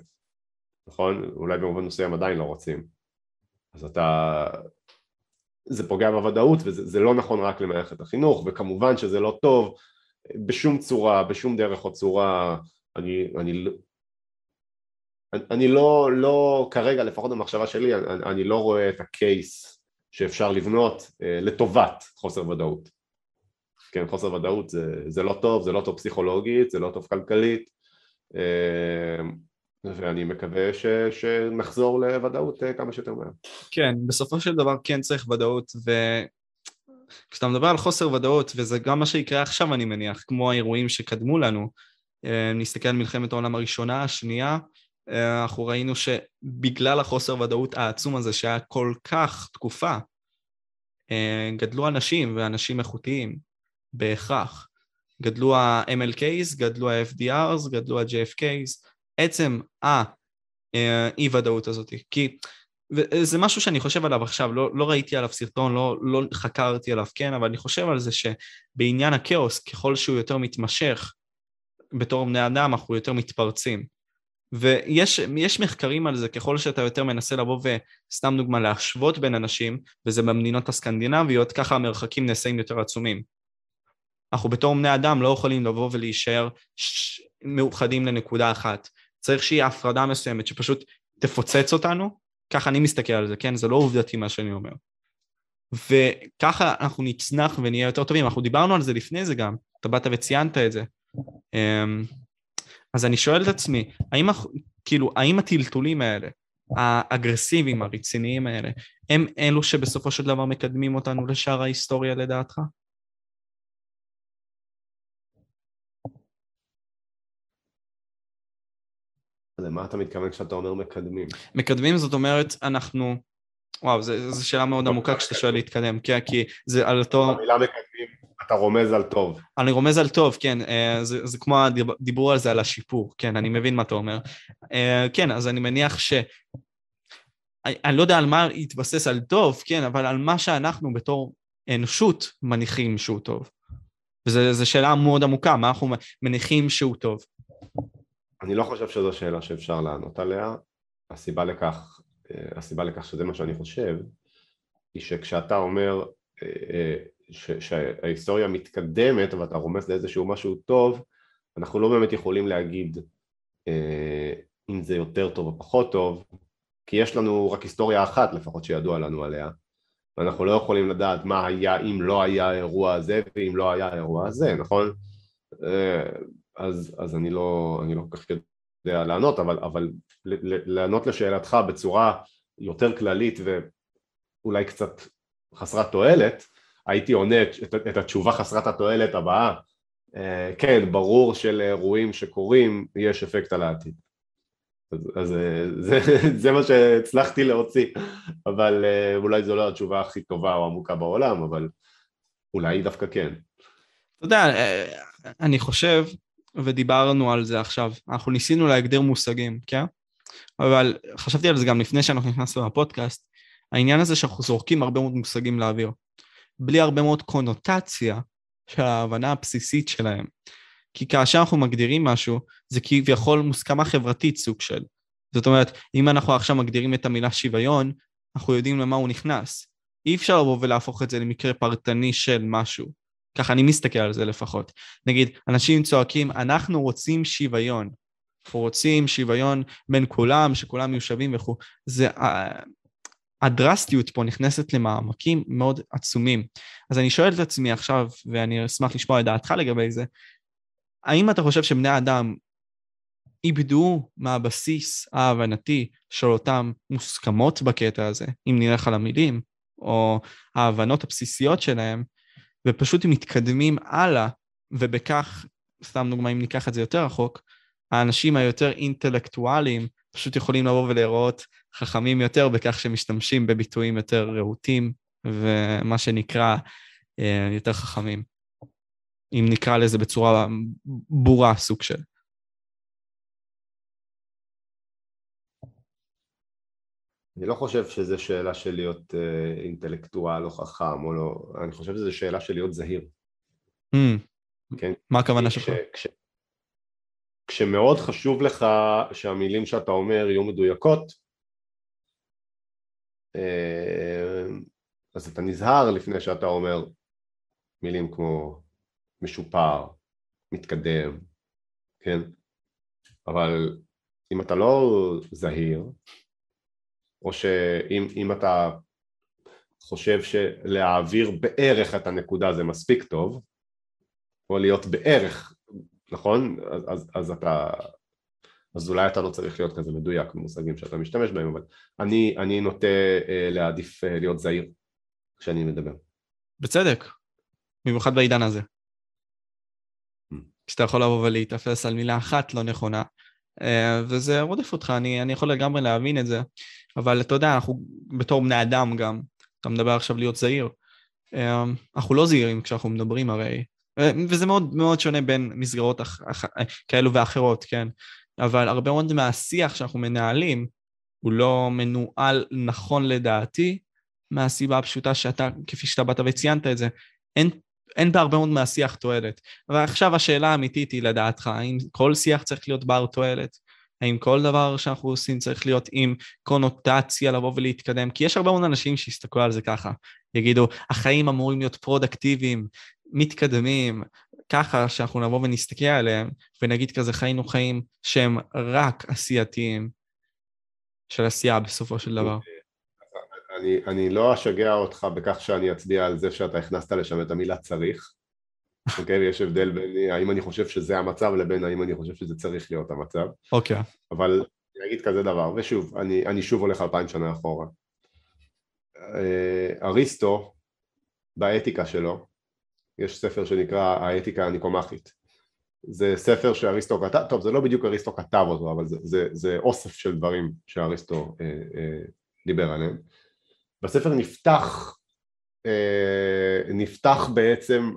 B: נכון? אולי במובן מסוים עדיין לא רוצים אז אתה... זה פוגע בוודאות וזה לא נכון רק למערכת החינוך וכמובן שזה לא טוב בשום צורה, בשום דרך או צורה אני, אני, אני לא, לא כרגע לפחות במחשבה שלי אני, אני לא רואה את הקייס שאפשר לבנות אה, לטובת חוסר ודאות כן חוסר ודאות זה, זה לא טוב, זה לא טוב פסיכולוגית, זה לא טוב כלכלית אה, ואני מקווה ש, שנחזור לוודאות אה, כמה שיותר מהר.
A: כן, בסופו של דבר כן צריך ודאות, וכשאתה מדבר על חוסר ודאות, וזה גם מה שיקרה עכשיו אני מניח, כמו האירועים שקדמו לנו, אה, נסתכל על מלחמת העולם הראשונה, השנייה, אנחנו ראינו שבגלל החוסר ודאות העצום הזה שהיה כל כך תקופה, גדלו אנשים ואנשים איכותיים, בהכרח. גדלו ה-MLKs, גדלו ה-FDRs, גדלו ה-JFKs, עצם האי ודאות הזאת, כי זה משהו שאני חושב עליו עכשיו, לא, לא ראיתי עליו סרטון, לא, לא חקרתי עליו, כן, אבל אני חושב על זה שבעניין הכאוס, ככל שהוא יותר מתמשך, בתור בני אדם אנחנו יותר מתפרצים. ויש מחקרים על זה, ככל שאתה יותר מנסה לבוא וסתם דוגמה להשוות בין אנשים, וזה במדינות הסקנדינביות, ככה המרחקים נעשים יותר עצומים. אנחנו בתור בני אדם לא יכולים לבוא ולהישאר ש... מאוחדים לנקודה אחת. צריך שיהיה הפרדה מסוימת שפשוט תפוצץ אותנו, ככה אני מסתכל על זה, כן? זה לא עובדתי מה שאני אומר. וככה אנחנו נצנח ונהיה יותר טובים. אנחנו דיברנו על זה לפני זה גם, אתה באת וציינת את זה. אז אני שואל את עצמי, האם, כאילו, האם הטלטולים האלה, האגרסיביים, הרציניים האלה, הם אלו שבסופו של דבר מקדמים אותנו לשאר ההיסטוריה לדעתך?
B: למה אתה מתכוון כשאתה אומר מקדמים?
A: מקדמים זאת אומרת אנחנו, וואו זו שאלה מאוד עמוקה כשאתה שואל להתקדם, כן, כי זה על אותו...
B: המילה מקדמים, אתה רומז על טוב.
A: אני רומז על טוב, כן, אה, זה, זה כמו הדיבור על זה, על השיפור, כן, אני מבין מה אתה אומר. אה, כן, אז אני מניח ש... אני, לא יודע על מה יתבסס על טוב, כן, אבל על מה שאנחנו בתור אנושות מניחים שהוא טוב. וזו שאלה מאוד עמוקה, מה אנחנו מניחים שהוא טוב.
B: אני לא חושב שזו שאלה שאפשר לענות עליה, הסיבה לכך, הסיבה לכך שזה מה שאני חושב, היא שכשאתה אומר אה, אה, שההיסטוריה מתקדמת ואתה רומז לאיזשהו משהו טוב, אנחנו לא באמת יכולים להגיד אם זה יותר טוב או פחות טוב, כי יש לנו רק היסטוריה אחת לפחות שידוע לנו עליה, ואנחנו לא יכולים לדעת מה היה אם לא היה האירוע הזה ואם לא היה האירוע הזה, נכון? אז, אז אני, לא, לא כל כך יודע לענות, אבל, אבל לענות לשאלתך בצורה יותר כללית ואולי קצת חסרת תועלת, הייתי עונה את, את התשובה חסרת התועלת הבאה, אה, כן, ברור שלאירועים שקורים יש אפקט על העתיד. אז, אז אה, זה, [LAUGHS] זה מה שהצלחתי להוציא, אבל אה, אולי זו לא התשובה הכי טובה או עמוקה בעולם, אבל אולי דווקא כן.
A: אתה יודע, אני חושב ודיברנו על זה עכשיו. אנחנו ניסינו להגדיר מושגים, כן? אבל חשבתי על זה גם לפני שאנחנו נכנסנו לפודקאסט. העניין הזה שאנחנו זורקים הרבה מאוד מושגים לאוויר, בלי הרבה מאוד קונוטציה של ההבנה הבסיסית שלהם. כי כאשר אנחנו מגדירים משהו, זה כביכול מוסכמה חברתית סוג של. זאת אומרת, אם אנחנו עכשיו מגדירים את המילה שוויון, אנחנו יודעים למה הוא נכנס. אי אפשר לבוא ולהפוך את זה למקרה פרטני של משהו. ככה אני מסתכל על זה לפחות. נגיד, אנשים צועקים, אנחנו רוצים שוויון. אנחנו רוצים שוויון בין כולם, שכולם יהיו שווים וכו'. זה... הדרסטיות פה נכנסת למעמקים מאוד עצומים. אז אני שואל את עצמי עכשיו, ואני אשמח לשמוע את דעתך לגבי זה, האם אתה חושב שבני אדם איבדו מהבסיס ההבנתי של אותן מוסכמות בקטע הזה, אם נלך על המילים, או ההבנות הבסיסיות שלהם, ופשוט מתקדמים הלאה, ובכך, סתם דוגמא, אם ניקח את זה יותר רחוק, האנשים היותר אינטלקטואליים פשוט יכולים לבוא ולהיראות חכמים יותר בכך שמשתמשים בביטויים יותר רהוטים, ומה שנקרא אה, יותר חכמים. אם נקרא לזה בצורה בורה סוג של.
B: אני לא חושב שזו שאלה של להיות אה, אינטלקטואל או חכם או לא, אני חושב שזו שאלה של להיות זהיר.
A: Mm. כן? מה הכוונה שלך?
B: כש, כשמאוד חשוב לך שהמילים שאתה אומר יהיו מדויקות, אה, אז אתה נזהר לפני שאתה אומר מילים כמו משופר, מתקדם, כן? אבל אם אתה לא זהיר, או שאם אתה חושב שלהעביר בערך את הנקודה זה מספיק טוב, או להיות בערך, נכון? אז, אז, אז אתה... אז אולי אתה לא צריך להיות כזה מדויק במושגים שאתה משתמש בהם, אבל אני, אני נוטה אה, להעדיף אה, להיות זהיר כשאני מדבר.
A: בצדק, במיוחד בעידן הזה. Mm. כשאתה יכול לבוא ולהיתפס על מילה אחת לא נכונה, אה, וזה רודף אותך, אני, אני יכול לגמרי להבין את זה, אבל אתה יודע, אנחנו בתור בני אדם גם, אתה מדבר עכשיו להיות זהיר, אה, אנחנו לא זהירים כשאנחנו מדברים הרי, אה, וזה מאוד מאוד שונה בין מסגרות אח, אח, כאלו ואחרות, כן? אבל הרבה מאוד מהשיח שאנחנו מנהלים הוא לא מנוהל נכון לדעתי, מהסיבה הפשוטה שאתה, כפי שאתה באת וציינת את זה, אין אין בהרבה מאוד מהשיח תועלת. ועכשיו השאלה האמיתית היא לדעתך, האם כל שיח צריך להיות בר תועלת? האם כל דבר שאנחנו עושים צריך להיות עם קונוטציה לבוא ולהתקדם? כי יש הרבה מאוד אנשים שיסתכלו על זה ככה, יגידו, החיים אמורים להיות פרודקטיביים, מתקדמים, ככה שאנחנו נבוא ונסתכל עליהם ונגיד כזה חיינו חיים שהם רק עשייתיים של עשייה בסופו של דבר.
B: אני, אני לא אשגע אותך בכך שאני אצביע על זה שאתה הכנסת לשם את המילה צריך, אוקיי? ויש הבדל בין האם אני חושב שזה המצב לבין האם אני חושב שזה צריך להיות המצב.
A: אוקיי.
B: אבל אני אגיד כזה דבר, ושוב, אני, אני שוב הולך אלפיים שנה אחורה. אה, אריסטו, באתיקה שלו, יש ספר שנקרא האתיקה הניקומחית. זה ספר שאריסטו כתב, טוב זה לא בדיוק אריסטו כתב אותו, אבל זה, זה, זה אוסף של דברים שאריסטו אה, אה, דיבר עליהם. בספר נפתח, נפתח בעצם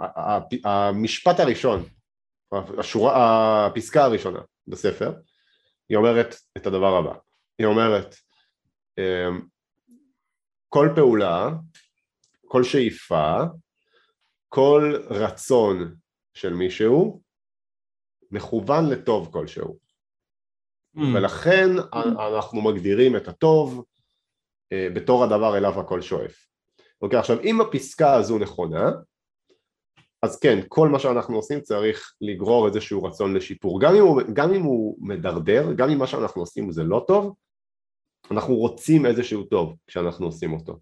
B: המשפט הראשון, השורה, הפסקה הראשונה בספר, היא אומרת את הדבר הבא, היא אומרת אה, כל פעולה, כל שאיפה, כל רצון של מישהו מכוון לטוב כלשהו mm. ולכן אנחנו מגדירים את הטוב אה, בתור הדבר אליו הכל שואף. אוקיי, עכשיו אם הפסקה הזו נכונה, אז כן, כל מה שאנחנו עושים צריך לגרור איזשהו רצון לשיפור. גם אם הוא, גם אם הוא מדרדר, גם אם מה שאנחנו עושים זה לא טוב, אנחנו רוצים איזשהו טוב כשאנחנו עושים אותו.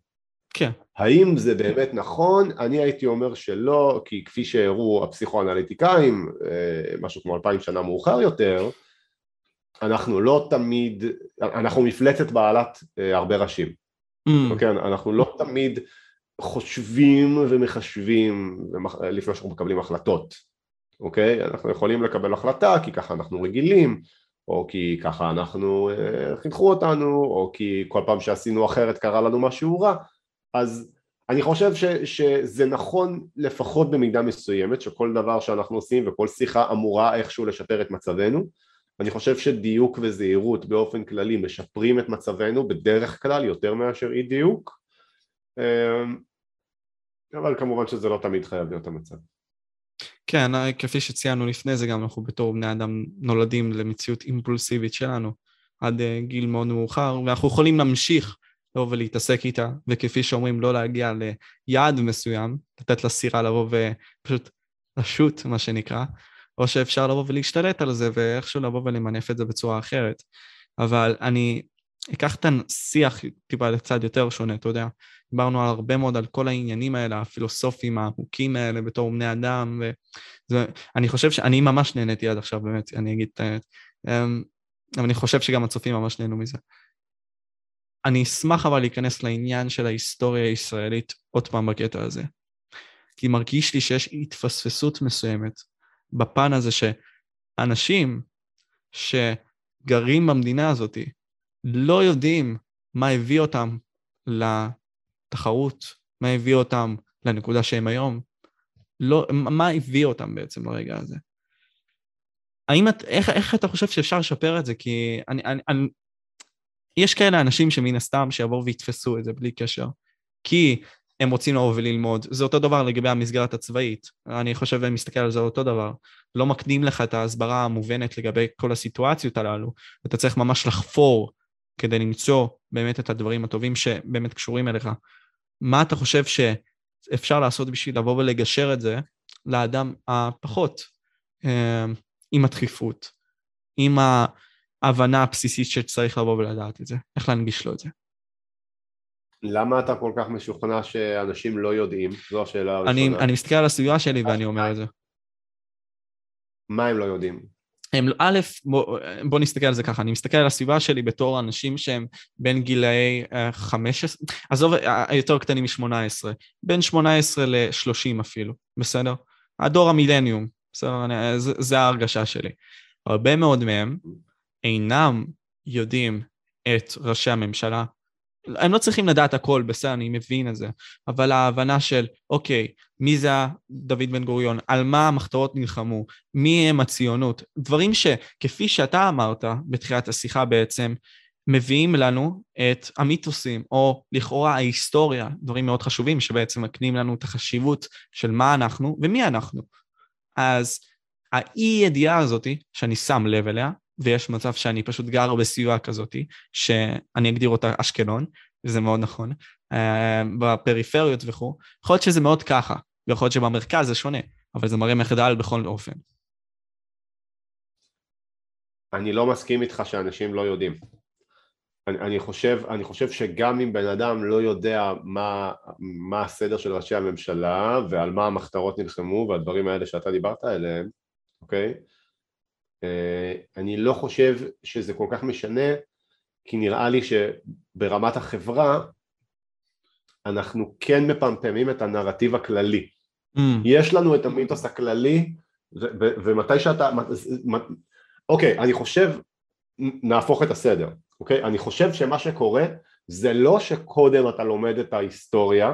A: כן.
B: האם זה באמת נכון? אני הייתי אומר שלא, כי כפי שהראו הפסיכואנליטיקאים, אה, משהו כמו אלפיים שנה מאוחר יותר, אנחנו לא תמיד, אנחנו מפלצת בעלת אה, הרבה ראשים, mm. אוקיי? אנחנו לא תמיד חושבים ומחשבים לפני שאנחנו מקבלים החלטות, אוקיי? אנחנו יכולים לקבל החלטה כי ככה אנחנו רגילים, או כי ככה אנחנו, אה, חינכו אותנו, או כי כל פעם שעשינו אחרת קרה לנו משהו רע, אז אני חושב ש, שזה נכון לפחות במידה מסוימת, שכל דבר שאנחנו עושים וכל שיחה אמורה איכשהו לשפר את מצבנו, אני חושב שדיוק וזהירות באופן כללי משפרים את מצבנו בדרך כלל יותר מאשר אי דיוק אבל כמובן שזה לא תמיד חייב להיות המצב.
A: כן, כפי שציינו לפני זה גם אנחנו בתור בני אדם נולדים למציאות אימפולסיבית שלנו עד אה, גיל מאוד מאוחר ואנחנו יכולים להמשיך לבוא ולהתעסק איתה וכפי שאומרים לא להגיע ליעד מסוים, לתת לסירה לבוא ופשוט לשוט מה שנקרא או שאפשר לבוא ולהשתלט על זה ואיכשהו לבוא ולמנף את זה בצורה אחרת. אבל אני אקח את השיח טיפה לצד יותר שונה, אתה יודע. דיברנו על הרבה מאוד על כל העניינים האלה, הפילוסופיים העמוקים האלה בתור בני אדם, ואני חושב שאני ממש נהניתי עד עכשיו, באמת, אני אגיד את האמת. אמ, אבל אני חושב שגם הצופים ממש נהנו מזה. אני אשמח אבל להיכנס לעניין של ההיסטוריה הישראלית עוד פעם בקטע הזה. כי מרגיש לי שיש התפספסות מסוימת בפן הזה שאנשים שגרים במדינה הזאת לא יודעים מה הביא אותם לתחרות, מה הביא אותם לנקודה שהם היום, לא, מה הביא אותם בעצם לרגע הזה. האם את, איך, איך אתה חושב שאפשר לשפר את זה? כי אני, אני, אני, יש כאלה אנשים שמן הסתם שיבואו ויתפסו את זה בלי קשר. כי הם רוצים לבוא וללמוד. זה אותו דבר לגבי המסגרת הצבאית. אני חושב ואני מסתכל על זה אותו דבר. לא מקדים לך את ההסברה המובנת לגבי כל הסיטואציות הללו. אתה צריך ממש לחפור כדי למצוא באמת את הדברים הטובים שבאמת קשורים אליך. מה אתה חושב שאפשר לעשות בשביל לבוא ולגשר את זה לאדם הפחות אה, עם הדחיפות, עם ההבנה הבסיסית שצריך לבוא ולדעת את זה, איך להנגיש לו את זה.
B: למה אתה כל כך משוכנע שאנשים לא יודעים? זו השאלה הראשונה.
A: אני, אני מסתכל על הסביבה שלי ואני אומר את זה.
B: מה הם לא יודעים?
A: הם, א', בוא, בוא נסתכל על זה ככה, אני מסתכל על הסביבה שלי בתור אנשים שהם בין גילאי uh, אה, 15, עזוב, אה, היותר קטנים מ-18, בין 18 ל-30 אפילו, בסדר? הדור המילניום, בסדר? אני, זה, זה ההרגשה שלי. הרבה מאוד מהם אינם יודעים את ראשי הממשלה, הם לא צריכים לדעת הכל, בסדר, אני מבין את זה, אבל ההבנה של, אוקיי, מי זה דוד בן גוריון, על מה המחתרות נלחמו, מי הם הציונות, דברים שכפי שאתה אמרת בתחילת השיחה בעצם, מביאים לנו את המיתוסים, או לכאורה ההיסטוריה, דברים מאוד חשובים שבעצם מקנים לנו את החשיבות של מה אנחנו ומי אנחנו. אז האי ידיעה הזאתי, שאני שם לב אליה, ויש מצב שאני פשוט גר בסביבה כזאת, שאני אגדיר אותה אשקלון, וזה מאוד נכון, אה, בפריפריות וכו', יכול להיות שזה מאוד ככה, ויכול להיות שבמרכז זה שונה, אבל זה מראה מחדל בכל אופן.
B: אני לא מסכים איתך שאנשים לא יודעים. אני, אני, חושב, אני חושב שגם אם בן אדם לא יודע מה, מה הסדר של ראשי הממשלה ועל מה המחתרות נלחמו והדברים האלה שאתה דיברת עליהם, אוקיי? אה, אני לא חושב שזה כל כך משנה, כי נראה לי שברמת החברה אנחנו כן מפמפמים את הנרטיב הכללי. Mm. יש לנו את המיתוס הכללי, ומתי שאתה... אוקיי, אני חושב, נהפוך את הסדר, אוקיי? אני חושב שמה שקורה זה לא שקודם אתה לומד את ההיסטוריה,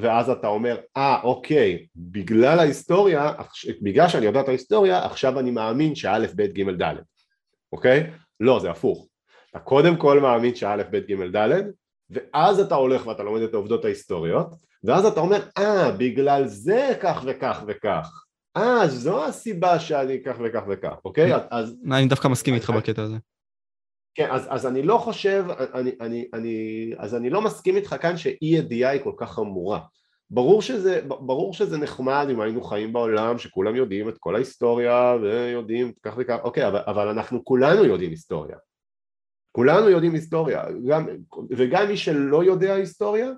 B: ואז אתה אומר, אה, ah, אוקיי, בגלל ההיסטוריה, בגלל שאני יודע את ההיסטוריה, עכשיו אני מאמין שא', ב', ג', ד', אוקיי? לא, זה הפוך. אתה קודם כל מאמין שא', ב', ג', ד', ואז אתה הולך ואתה לומד את העובדות ההיסטוריות, ואז אתה אומר, אה, ah, בגלל זה כך וכך וכך. אה, זו הסיבה שאני כך וכך וכך, אוקיי? אז...
A: אני דווקא מסכים איתך בקטע הזה.
B: כן, אז, אז אני לא חושב, אני, אני, אני, אז אני לא מסכים איתך כאן שאי ידיעה היא כל כך חמורה. ברור שזה, ברור שזה נחמד אם היינו חיים בעולם שכולם יודעים את כל ההיסטוריה ויודעים כך וכך, אוקיי, אבל, אבל אנחנו כולנו יודעים היסטוריה. כולנו יודעים היסטוריה, גם, וגם מי שלא יודע היסטוריה,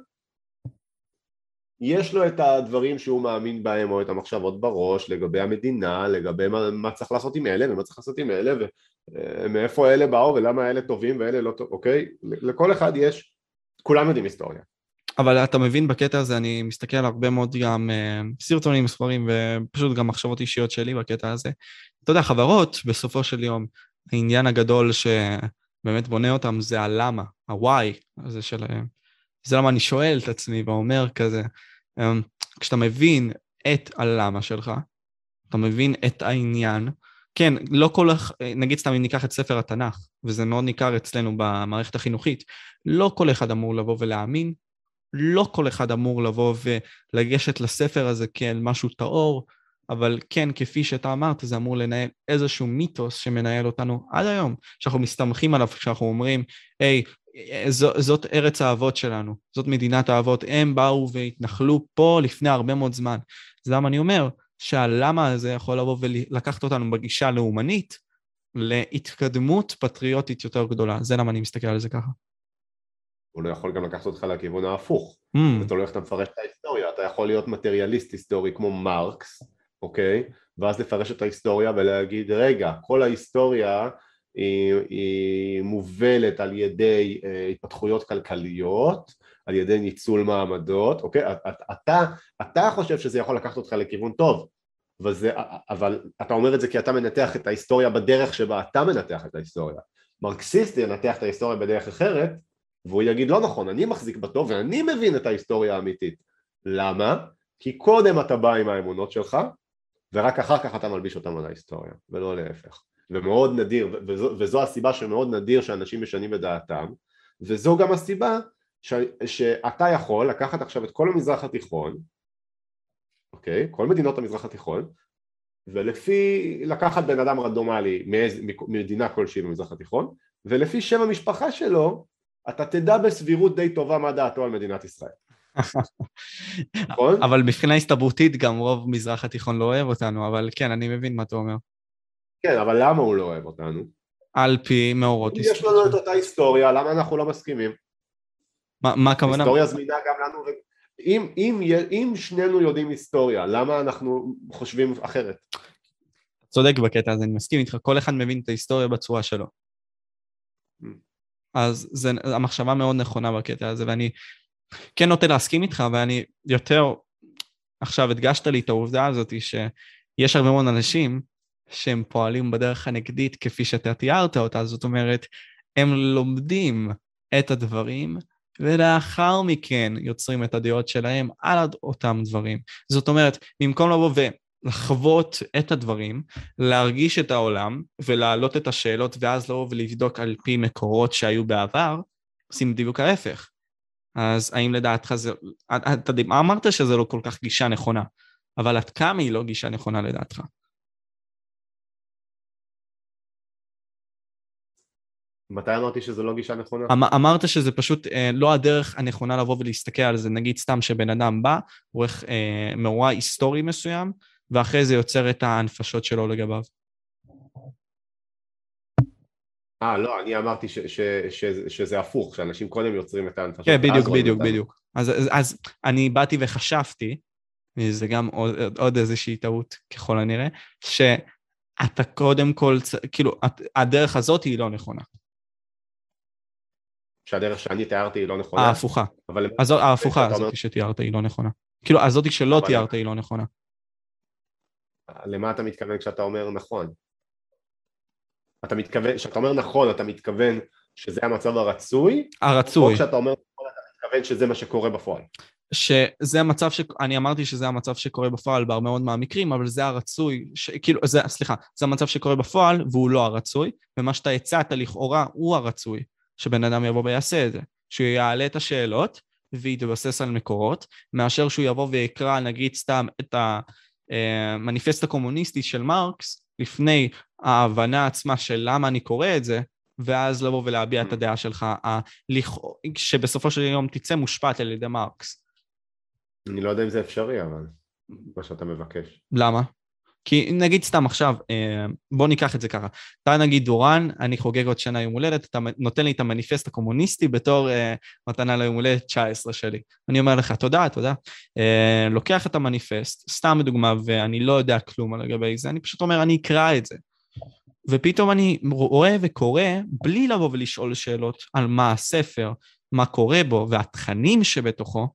B: יש לו את הדברים שהוא מאמין בהם או את המחשבות בראש לגבי המדינה, לגבי מה, מה צריך לעשות עם אלה ומה צריך לעשות עם אלה ומאיפה אלה באו ולמה אלה טובים ואלה לא טובים, אוקיי? לכל אחד יש, כולם יודעים היסטוריה.
A: אבל אתה מבין בקטע הזה, אני מסתכל על הרבה מאוד גם uh, סרטונים, ספרים ופשוט גם מחשבות אישיות שלי בקטע הזה. אתה יודע, חברות, בסופו של יום, העניין הגדול שבאמת בונה אותם זה הלמה, ה-why הזה שלהם. זה למה אני שואל את עצמי ואומר כזה, אמ, כשאתה מבין את הלמה שלך, אתה מבין את העניין, כן, לא כל, נגיד סתם אם ניקח את ספר התנ"ך, וזה מאוד ניכר אצלנו במערכת החינוכית, לא כל אחד אמור לבוא ולהאמין, לא כל אחד אמור לבוא ולגשת לספר הזה כאל משהו טהור, אבל כן, כפי שאתה אמרת, זה אמור לנהל איזשהו מיתוס שמנהל אותנו עד היום, שאנחנו מסתמכים עליו כשאנחנו אומרים, היי, ז, זאת ארץ האבות שלנו, זאת מדינת האבות, הם באו והתנחלו פה לפני הרבה מאוד זמן. אז למה אני אומר שהלמה הזה יכול לבוא ולקחת אותנו בגישה לאומנית להתקדמות פטריוטית יותר גדולה, זה למה אני מסתכל על זה ככה.
B: הוא לא יכול גם לקחת אותך לכיוון ההפוך.
A: Mm,
B: זה תלוי איך אתה מפרש את ההיסטוריה, אתה יכול להיות מטריאליסט היסטורי כמו מרקס, אוקיי? ואז לפרש את ההיסטוריה ולהגיד, רגע, כל ההיסטוריה היא, היא מובלת על ידי אה, התפתחויות כלכליות, על ידי ניצול מעמדות, אוקיי? אתה, אתה חושב שזה יכול לקחת אותך לכיוון טוב, וזה, אבל אתה אומר את זה כי אתה מנתח את ההיסטוריה בדרך שבה אתה מנתח את ההיסטוריה. מרקסיסט ינתח את ההיסטוריה בדרך אחרת, והוא יגיד לא נכון, אני מחזיק בטוב ואני מבין את ההיסטוריה האמיתית. למה? כי קודם אתה בא עם האמונות שלך, ורק אחר כך אתה מלביש אותם על ההיסטוריה, ולא להפך. ומאוד נדיר, וזו, וזו הסיבה שמאוד נדיר שאנשים משנים את דעתם, וזו גם הסיבה ש, שאתה יכול לקחת עכשיו את כל המזרח התיכון, אוקיי? כל מדינות המזרח התיכון, ולפי לקחת בן אדם רנדומלי ממדינה כלשהי במזרח התיכון, ולפי שם המשפחה שלו, אתה תדע בסבירות די טובה מה דעתו על מדינת ישראל. נכון?
A: אבל מבחינה הסתברותית גם רוב מזרח התיכון לא אוהב אותנו, אבל כן, אני מבין מה אתה אומר.
B: כן, אבל למה הוא לא אוהב אותנו?
A: על פי מאורות
B: אם יש לנו את אותה היסטוריה, למה אנחנו לא מסכימים?
A: מה- הכוונה?
B: היסטוריה זמינה גם לנו, אם, אם, אם שנינו יודעים היסטוריה, למה אנחנו חושבים אחרת?
A: צודק בקטע הזה, אני מסכים איתך, כל אחד מבין את ההיסטוריה בצורה שלו.
B: Mm.
A: אז זה, המחשבה מאוד נכונה בקטע הזה, ואני כן נוטה להסכים איתך, ואני יותר, עכשיו הדגשת לי את העובדה הזאת, שיש הרבה מאוד אנשים שהם פועלים בדרך הנגדית כפי שאתה תיארת אותה, זאת אומרת, הם לומדים את הדברים, ולאחר מכן יוצרים את הדעות שלהם על אותם דברים. זאת אומרת, במקום לבוא ולחוות את הדברים, להרגיש את העולם ולהעלות את השאלות ואז לבוא ולבדוק על פי מקורות שהיו בעבר, עושים בדיוק ההפך. אז האם לדעתך זה... אתה אמרת שזה לא כל כך גישה נכונה, אבל עד כמה היא לא גישה נכונה לדעתך?
B: מתי אמרתי שזו לא גישה נכונה?
A: אמ- אמרת שזה פשוט אה, לא הדרך הנכונה לבוא ולהסתכל על זה, נגיד סתם שבן אדם בא, עורך אה, מאורע היסטורי מסוים, ואחרי זה יוצר את ההנפשות שלו לגביו.
B: אה, לא, אני אמרתי ש, ש, ש, שזה הפוך, שאנשים קודם יוצרים את ההנפשות.
A: כן, בדיוק, בדיוק. בדיוק. אז, אז, אז אני באתי וחשבתי, וזה גם עוד, עוד איזושהי טעות ככל הנראה, שאתה קודם כל, כאילו, הדרך הזאת היא לא נכונה.
B: שהדרך שאני תיארתי היא לא נכונה.
A: ההפוכה.
B: אבל
A: אז ההפוכה
B: אתה אומר-
A: הזאת שתיארת היא לא נכונה. כאילו, הזאת שלא
B: אבל-
A: תיארת היא לא נכונה.
B: למה אתה מתכוון כשאתה אומר נכון? אתה מתכוון, כשאתה אומר נכון, אתה מתכוון שזה המצב הרצוי, או
A: הרצוי.
B: כשאתה אומר נכון, אתה מתכוון שזה מה שקורה בפועל.
A: שזה המצב ש... אני אמרתי שזה המצב שקורה בפועל בהרבה מאוד מהמקרים, אבל זה הרצוי, ש... כאילו, זה, סליחה, זה המצב שקורה בפועל והוא לא הרצוי, ומה שאתה הצעת לכאורה הוא הרצוי, שבן אדם יבוא ויעשה את זה. שהוא יעלה את השאלות ויתבסס על מקורות, מאשר שהוא יבוא ויקרא, נגיד סתם, את המניפסט הקומוניסטי של מרקס, לפני ההבנה עצמה של למה אני קורא את זה, ואז לבוא ולהביע את הדעה שלך, שבסופו של יום תצא מושפעת על ידי מרקס.
B: אני לא יודע אם זה אפשרי, אבל מה שאתה מבקש.
A: למה? כי נגיד סתם עכשיו, אה, בוא ניקח את זה ככה. אתה נגיד דורן, אני חוגג עוד שנה יום הולדת, אתה נותן לי את המניפסט הקומוניסטי בתור אה, מתנה ליום הולדת 19 שלי. אני אומר לך, תודה, תודה. אה, לוקח את המניפסט, סתם דוגמה, ואני לא יודע כלום לגבי זה, אני פשוט אומר, אני אקרא את זה. ופתאום אני רואה וקורא, בלי לבוא ולשאול שאלות על מה הספר, מה קורה בו, והתכנים שבתוכו,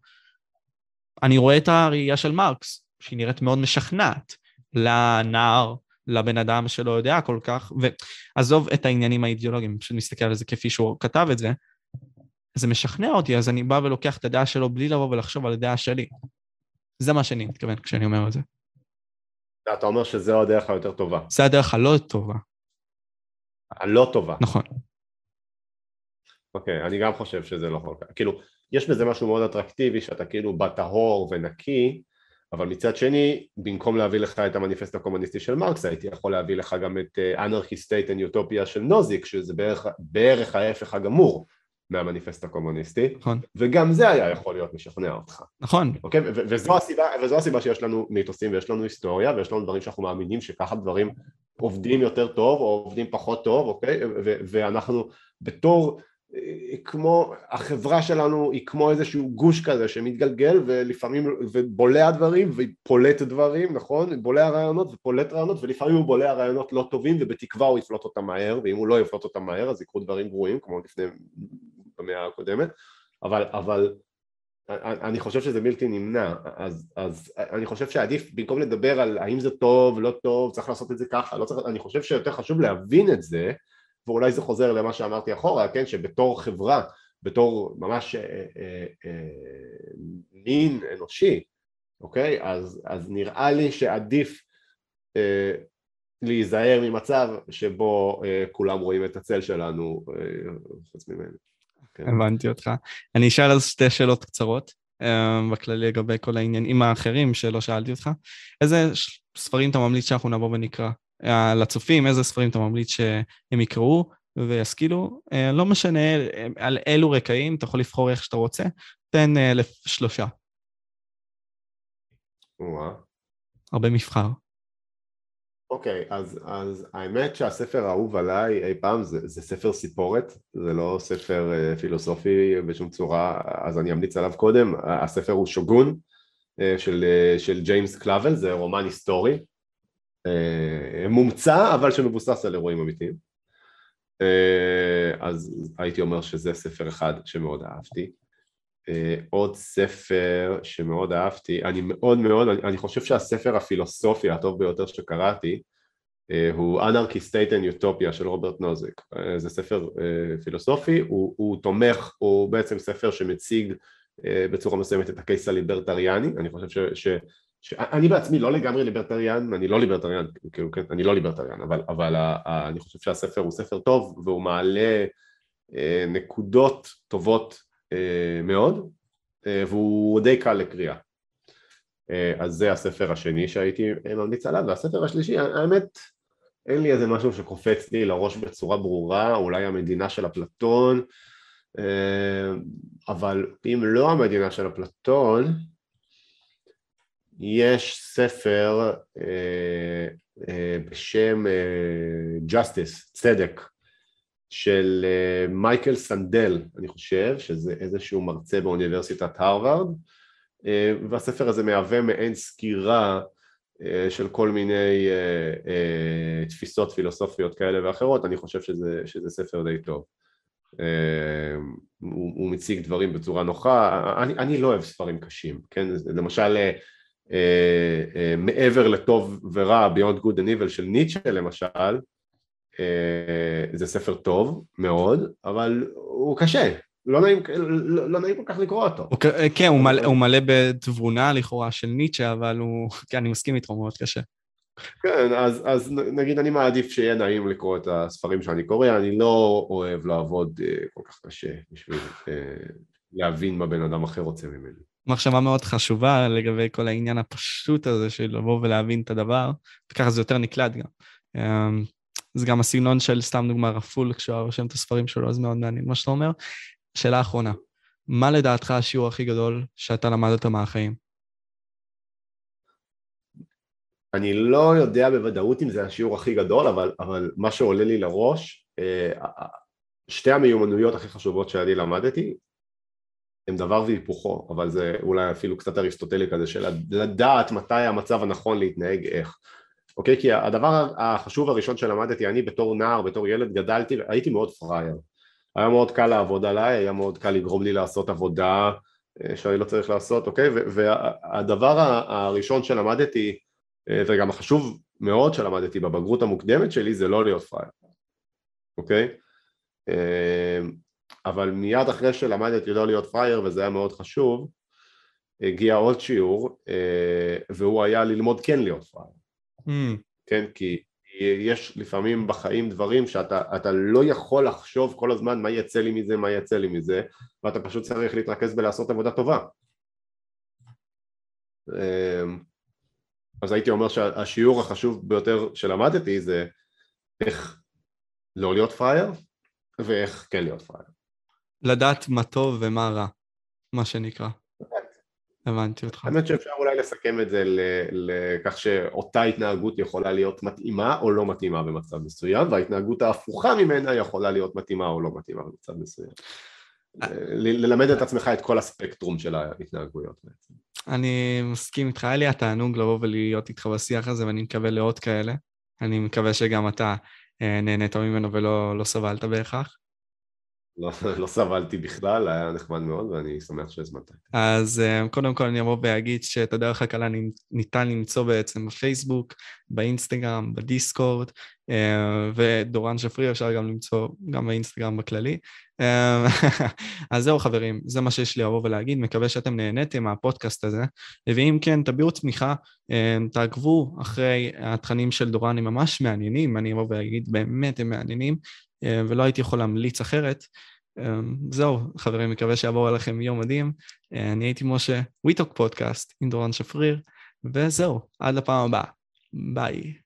A: אני רואה את הראייה של מרקס, שהיא נראית מאוד משכנעת לנער, לבן אדם שלא יודע כל כך, ועזוב את העניינים האידיאולוגיים, פשוט מסתכל על זה כפי שהוא כתב את זה, זה משכנע אותי, אז אני בא ולוקח את הדעה שלו בלי לבוא ולחשוב על הדעה שלי. זה מה שאני מתכוון כשאני אומר את זה.
B: אתה אומר שזו הדרך היותר טובה.
A: זה הדרך הלא טובה,
B: הלא טובה.
A: נכון.
B: אוקיי, אני גם חושב שזה לא כל כך. כאילו, יש בזה משהו מאוד אטרקטיבי, שאתה כאילו בטהור ונקי, אבל מצד שני, במקום להביא לך את המניפסט הקומוניסטי של מרקס, הייתי יכול להביא לך גם את Anarchy State and Utopia של נוזיק, שזה בערך, בערך ההפך הגמור מהמניפסט הקומוניסטי,
A: נכון.
B: וגם זה היה יכול להיות משכנע אותך.
A: נכון,
B: אוקיי? ו- וזו הסיבה, וזו הסיבה שיש לנו מיתוסים ויש לנו היסטוריה ויש לנו דברים שאנחנו מאמינים שככה דברים עובדים יותר טוב או עובדים פחות טוב, אוקיי? ו- ואנחנו בתור כמו, החברה שלנו היא כמו איזשהו גוש כזה שמתגלגל ולפעמים, ובולע דברים ופולט דברים, נכון? בולע רעיונות ופולט רעיונות ולפעמים הוא בולע רעיונות לא טובים ובתקווה הוא יפלוט אותם מהר ואם הוא לא יפלוט אותם מהר אז יקרו דברים גרועים כמו לפני במאה הקודמת אבל, אבל אני חושב שזה בלתי נמנע, אז, אז אני חושב שעדיף במקום לדבר על האם זה טוב, לא טוב, צריך לעשות את זה ככה, לא צריך, אני חושב שיותר חשוב להבין את זה ואולי זה חוזר למה שאמרתי אחורה, כן, שבתור חברה, בתור ממש אה, אה, אה, מין אנושי, אוקיי? אז, אז נראה לי שעדיף אה, להיזהר ממצב שבו אה, כולם רואים את הצל שלנו אה, חוץ ממנו.
A: כן. הבנתי אותך. אני אשאל אז שתי שאלות קצרות בכללי לגבי כל העניינים האחרים שלא שאלתי אותך. איזה ספרים אתה ממליץ שאנחנו נבוא ונקרא? אה, לצופים, איזה ספרים אתה ממליץ שהם יקראו וישכילו, אה, לא משנה על אילו רקעים, אתה יכול לבחור איך שאתה רוצה, תן שלושה. הרבה מבחר.
B: אוקיי, okay, אז, אז האמת שהספר האהוב עליי אי פעם זה, זה ספר סיפורת, זה לא ספר פילוסופי בשום צורה, אז אני אמליץ עליו קודם, הספר הוא שוגון של, של ג'יימס קלאבל, זה רומן היסטורי, מומצא אבל שמבוסס על אירועים אמיתיים, uh, אז הייתי אומר שזה ספר אחד שמאוד אהבתי. Uh, עוד ספר שמאוד אהבתי, אני מאוד מאוד, אני, חושב שהספר הפילוסופי הטוב ביותר שקראתי הוא Anarchy State and Utopia של רוברט נוזק, זה ספר פילוסופי, הוא, הוא תומך, הוא בעצם ספר שמציג בצורה מסוימת את הקייס הליברטריאני, אני חושב ש... ש שאני בעצמי לא לגמרי ליברטריאן, אני לא ליברטריאן, כאילו, כן, אני לא ליברטריאן, אבל, אבל ה, ה, אני חושב שהספר הוא ספר טוב והוא מעלה uh, נקודות טובות אה, מאוד, אה, והוא די קל לקריאה. אה, אז זה הספר השני שהייתי ממליץ עליו, והספר השלישי, האמת, אין לי איזה משהו שקופץ לי לראש בצורה ברורה, אולי המדינה של אפלטון, אבל אם לא המדינה של אפלטון, יש ספר בשם Justice, צדק, של אה, מייקל סנדל, אני חושב, שזה איזשהו מרצה באוניברסיטת הרווארד, אה, והספר הזה מהווה מעין סקירה אה, של כל מיני תפיסות פילוסופיות כאלה ואחרות, אני חושב שזה, שזה ספר די טוב. הוא, הוא מציג דברים בצורה נוחה, אני, אני לא אוהב ספרים קשים, כן? למשל מעבר לטוב ורע, Beyond Good and Evil של ניטשה למשל, אה, זה ספר טוב מאוד, אבל הוא קשה, לא נעים, לא, לא נעים כל כך לקרוא אותו.
A: אה, כן, הוא מלא, הוא מלא בתבונה לכאורה של ניטשה, אבל הוא, [LAUGHS] כן, אני מסכים איתך, הוא מאוד קשה.
B: כן, אז, אז נגיד אני מעדיף שיהיה נעים לקרוא את הספרים שאני קורא, אני לא אוהב לעבוד אה, כל כך קשה בשביל להבין מה בן אדם אחר רוצה ממני.
A: מחשבה מאוד חשובה לגבי כל העניין הפשוט הזה של לבוא ולהבין את הדבר, וככה זה יותר נקלט גם. אמ, זה גם הסגנון של, סתם דוגמה, רפול, כשהוא רושם את הספרים שלו, אז מאוד מעניין מה שאתה אומר. שאלה אחרונה, מה לדעתך השיעור הכי גדול שאתה למדת מהחיים?
B: אני לא יודע בוודאות אם זה השיעור הכי גדול, אבל, אבל מה שעולה לי לראש, אה, שתי המיומנויות הכי חשובות שאני למדתי הם דבר והיפוכו, אבל זה אולי אפילו קצת אריסטוטלי כזה של לדעת מתי המצב הנכון להתנהג איך. אוקיי? כי הדבר החשוב הראשון שלמדתי, אני בתור נער, בתור ילד גדלתי, הייתי מאוד פראייר. היה מאוד קל לעבוד עליי, היה מאוד קל לגרום לי לעשות עבודה אה, שאני לא צריך לעשות, אוקיי? והדבר הראשון שלמדתי, אה, וגם החשוב מאוד שלמדתי בבגרות המוקדמת שלי, זה לא להיות פראייר, אוקיי? אה, אבל מיד אחרי שלמדתי לא להיות פראייר, וזה היה מאוד חשוב, הגיע עוד שיעור, והוא היה ללמוד כן להיות פראייר. Mm. כן, כי יש לפעמים בחיים דברים שאתה לא יכול לחשוב כל הזמן מה יצא לי מזה, מה יצא לי מזה, ואתה פשוט צריך להתרכז בלעשות עבודה טובה. אמ, אז הייתי אומר שהשיעור החשוב ביותר שלמדתי זה איך לא להיות פראייר ואיך כן להיות פראייר.
A: לדעת מה טוב ומה רע, מה שנקרא. הבנתי אותך.
B: האמת שאפשר אולי לסכם את זה לכך שאותה התנהגות יכולה להיות מתאימה או לא מתאימה במצב מסוים, וההתנהגות ההפוכה ממנה יכולה להיות מתאימה או לא מתאימה במצב מסוים. ללמד את עצמך את כל הספקטרום של ההתנהגויות בעצם.
A: אני מסכים איתך, היה לי התענוג לבוא ולהיות איתך בשיח הזה, ואני מקווה לעוד כאלה. אני מקווה שגם אתה אה, נהנית ממנו ולא לא סבלת בהכרח.
B: לא, [LAUGHS] לא סבלתי בכלל, היה נחמד מאוד ואני שמח שהזמנת.
A: אז אה, קודם כל אני אבוא ואגיד שאת הדרך הקלה ניתן למצוא בעצם בפייסבוק, באינסטגרם, בדיסקורד, אה, ודורן שפרי אפשר גם למצוא גם באינסטגרם בכללי. אה, [LAUGHS] אז זהו חברים, זה מה שיש לי לבוא ולהגיד, מקווה שאתם נהניתם מהפודקאסט הזה, ואם כן, תביעו תמיכה, תעקבו אחרי התכנים של דורן, הם ממש מעניינים, אני אבוא ואגיד, באמת הם מעניינים. אה, ולא הייתי יכול להמליץ אחרת. אה, זהו, חברים, מקווה שיעבור עליכם יום מדהים. אה, אני הייתי משה, וויטוק פודקאסט עם דורון שפריר, וזהו, עד לפעם הבאה. ביי.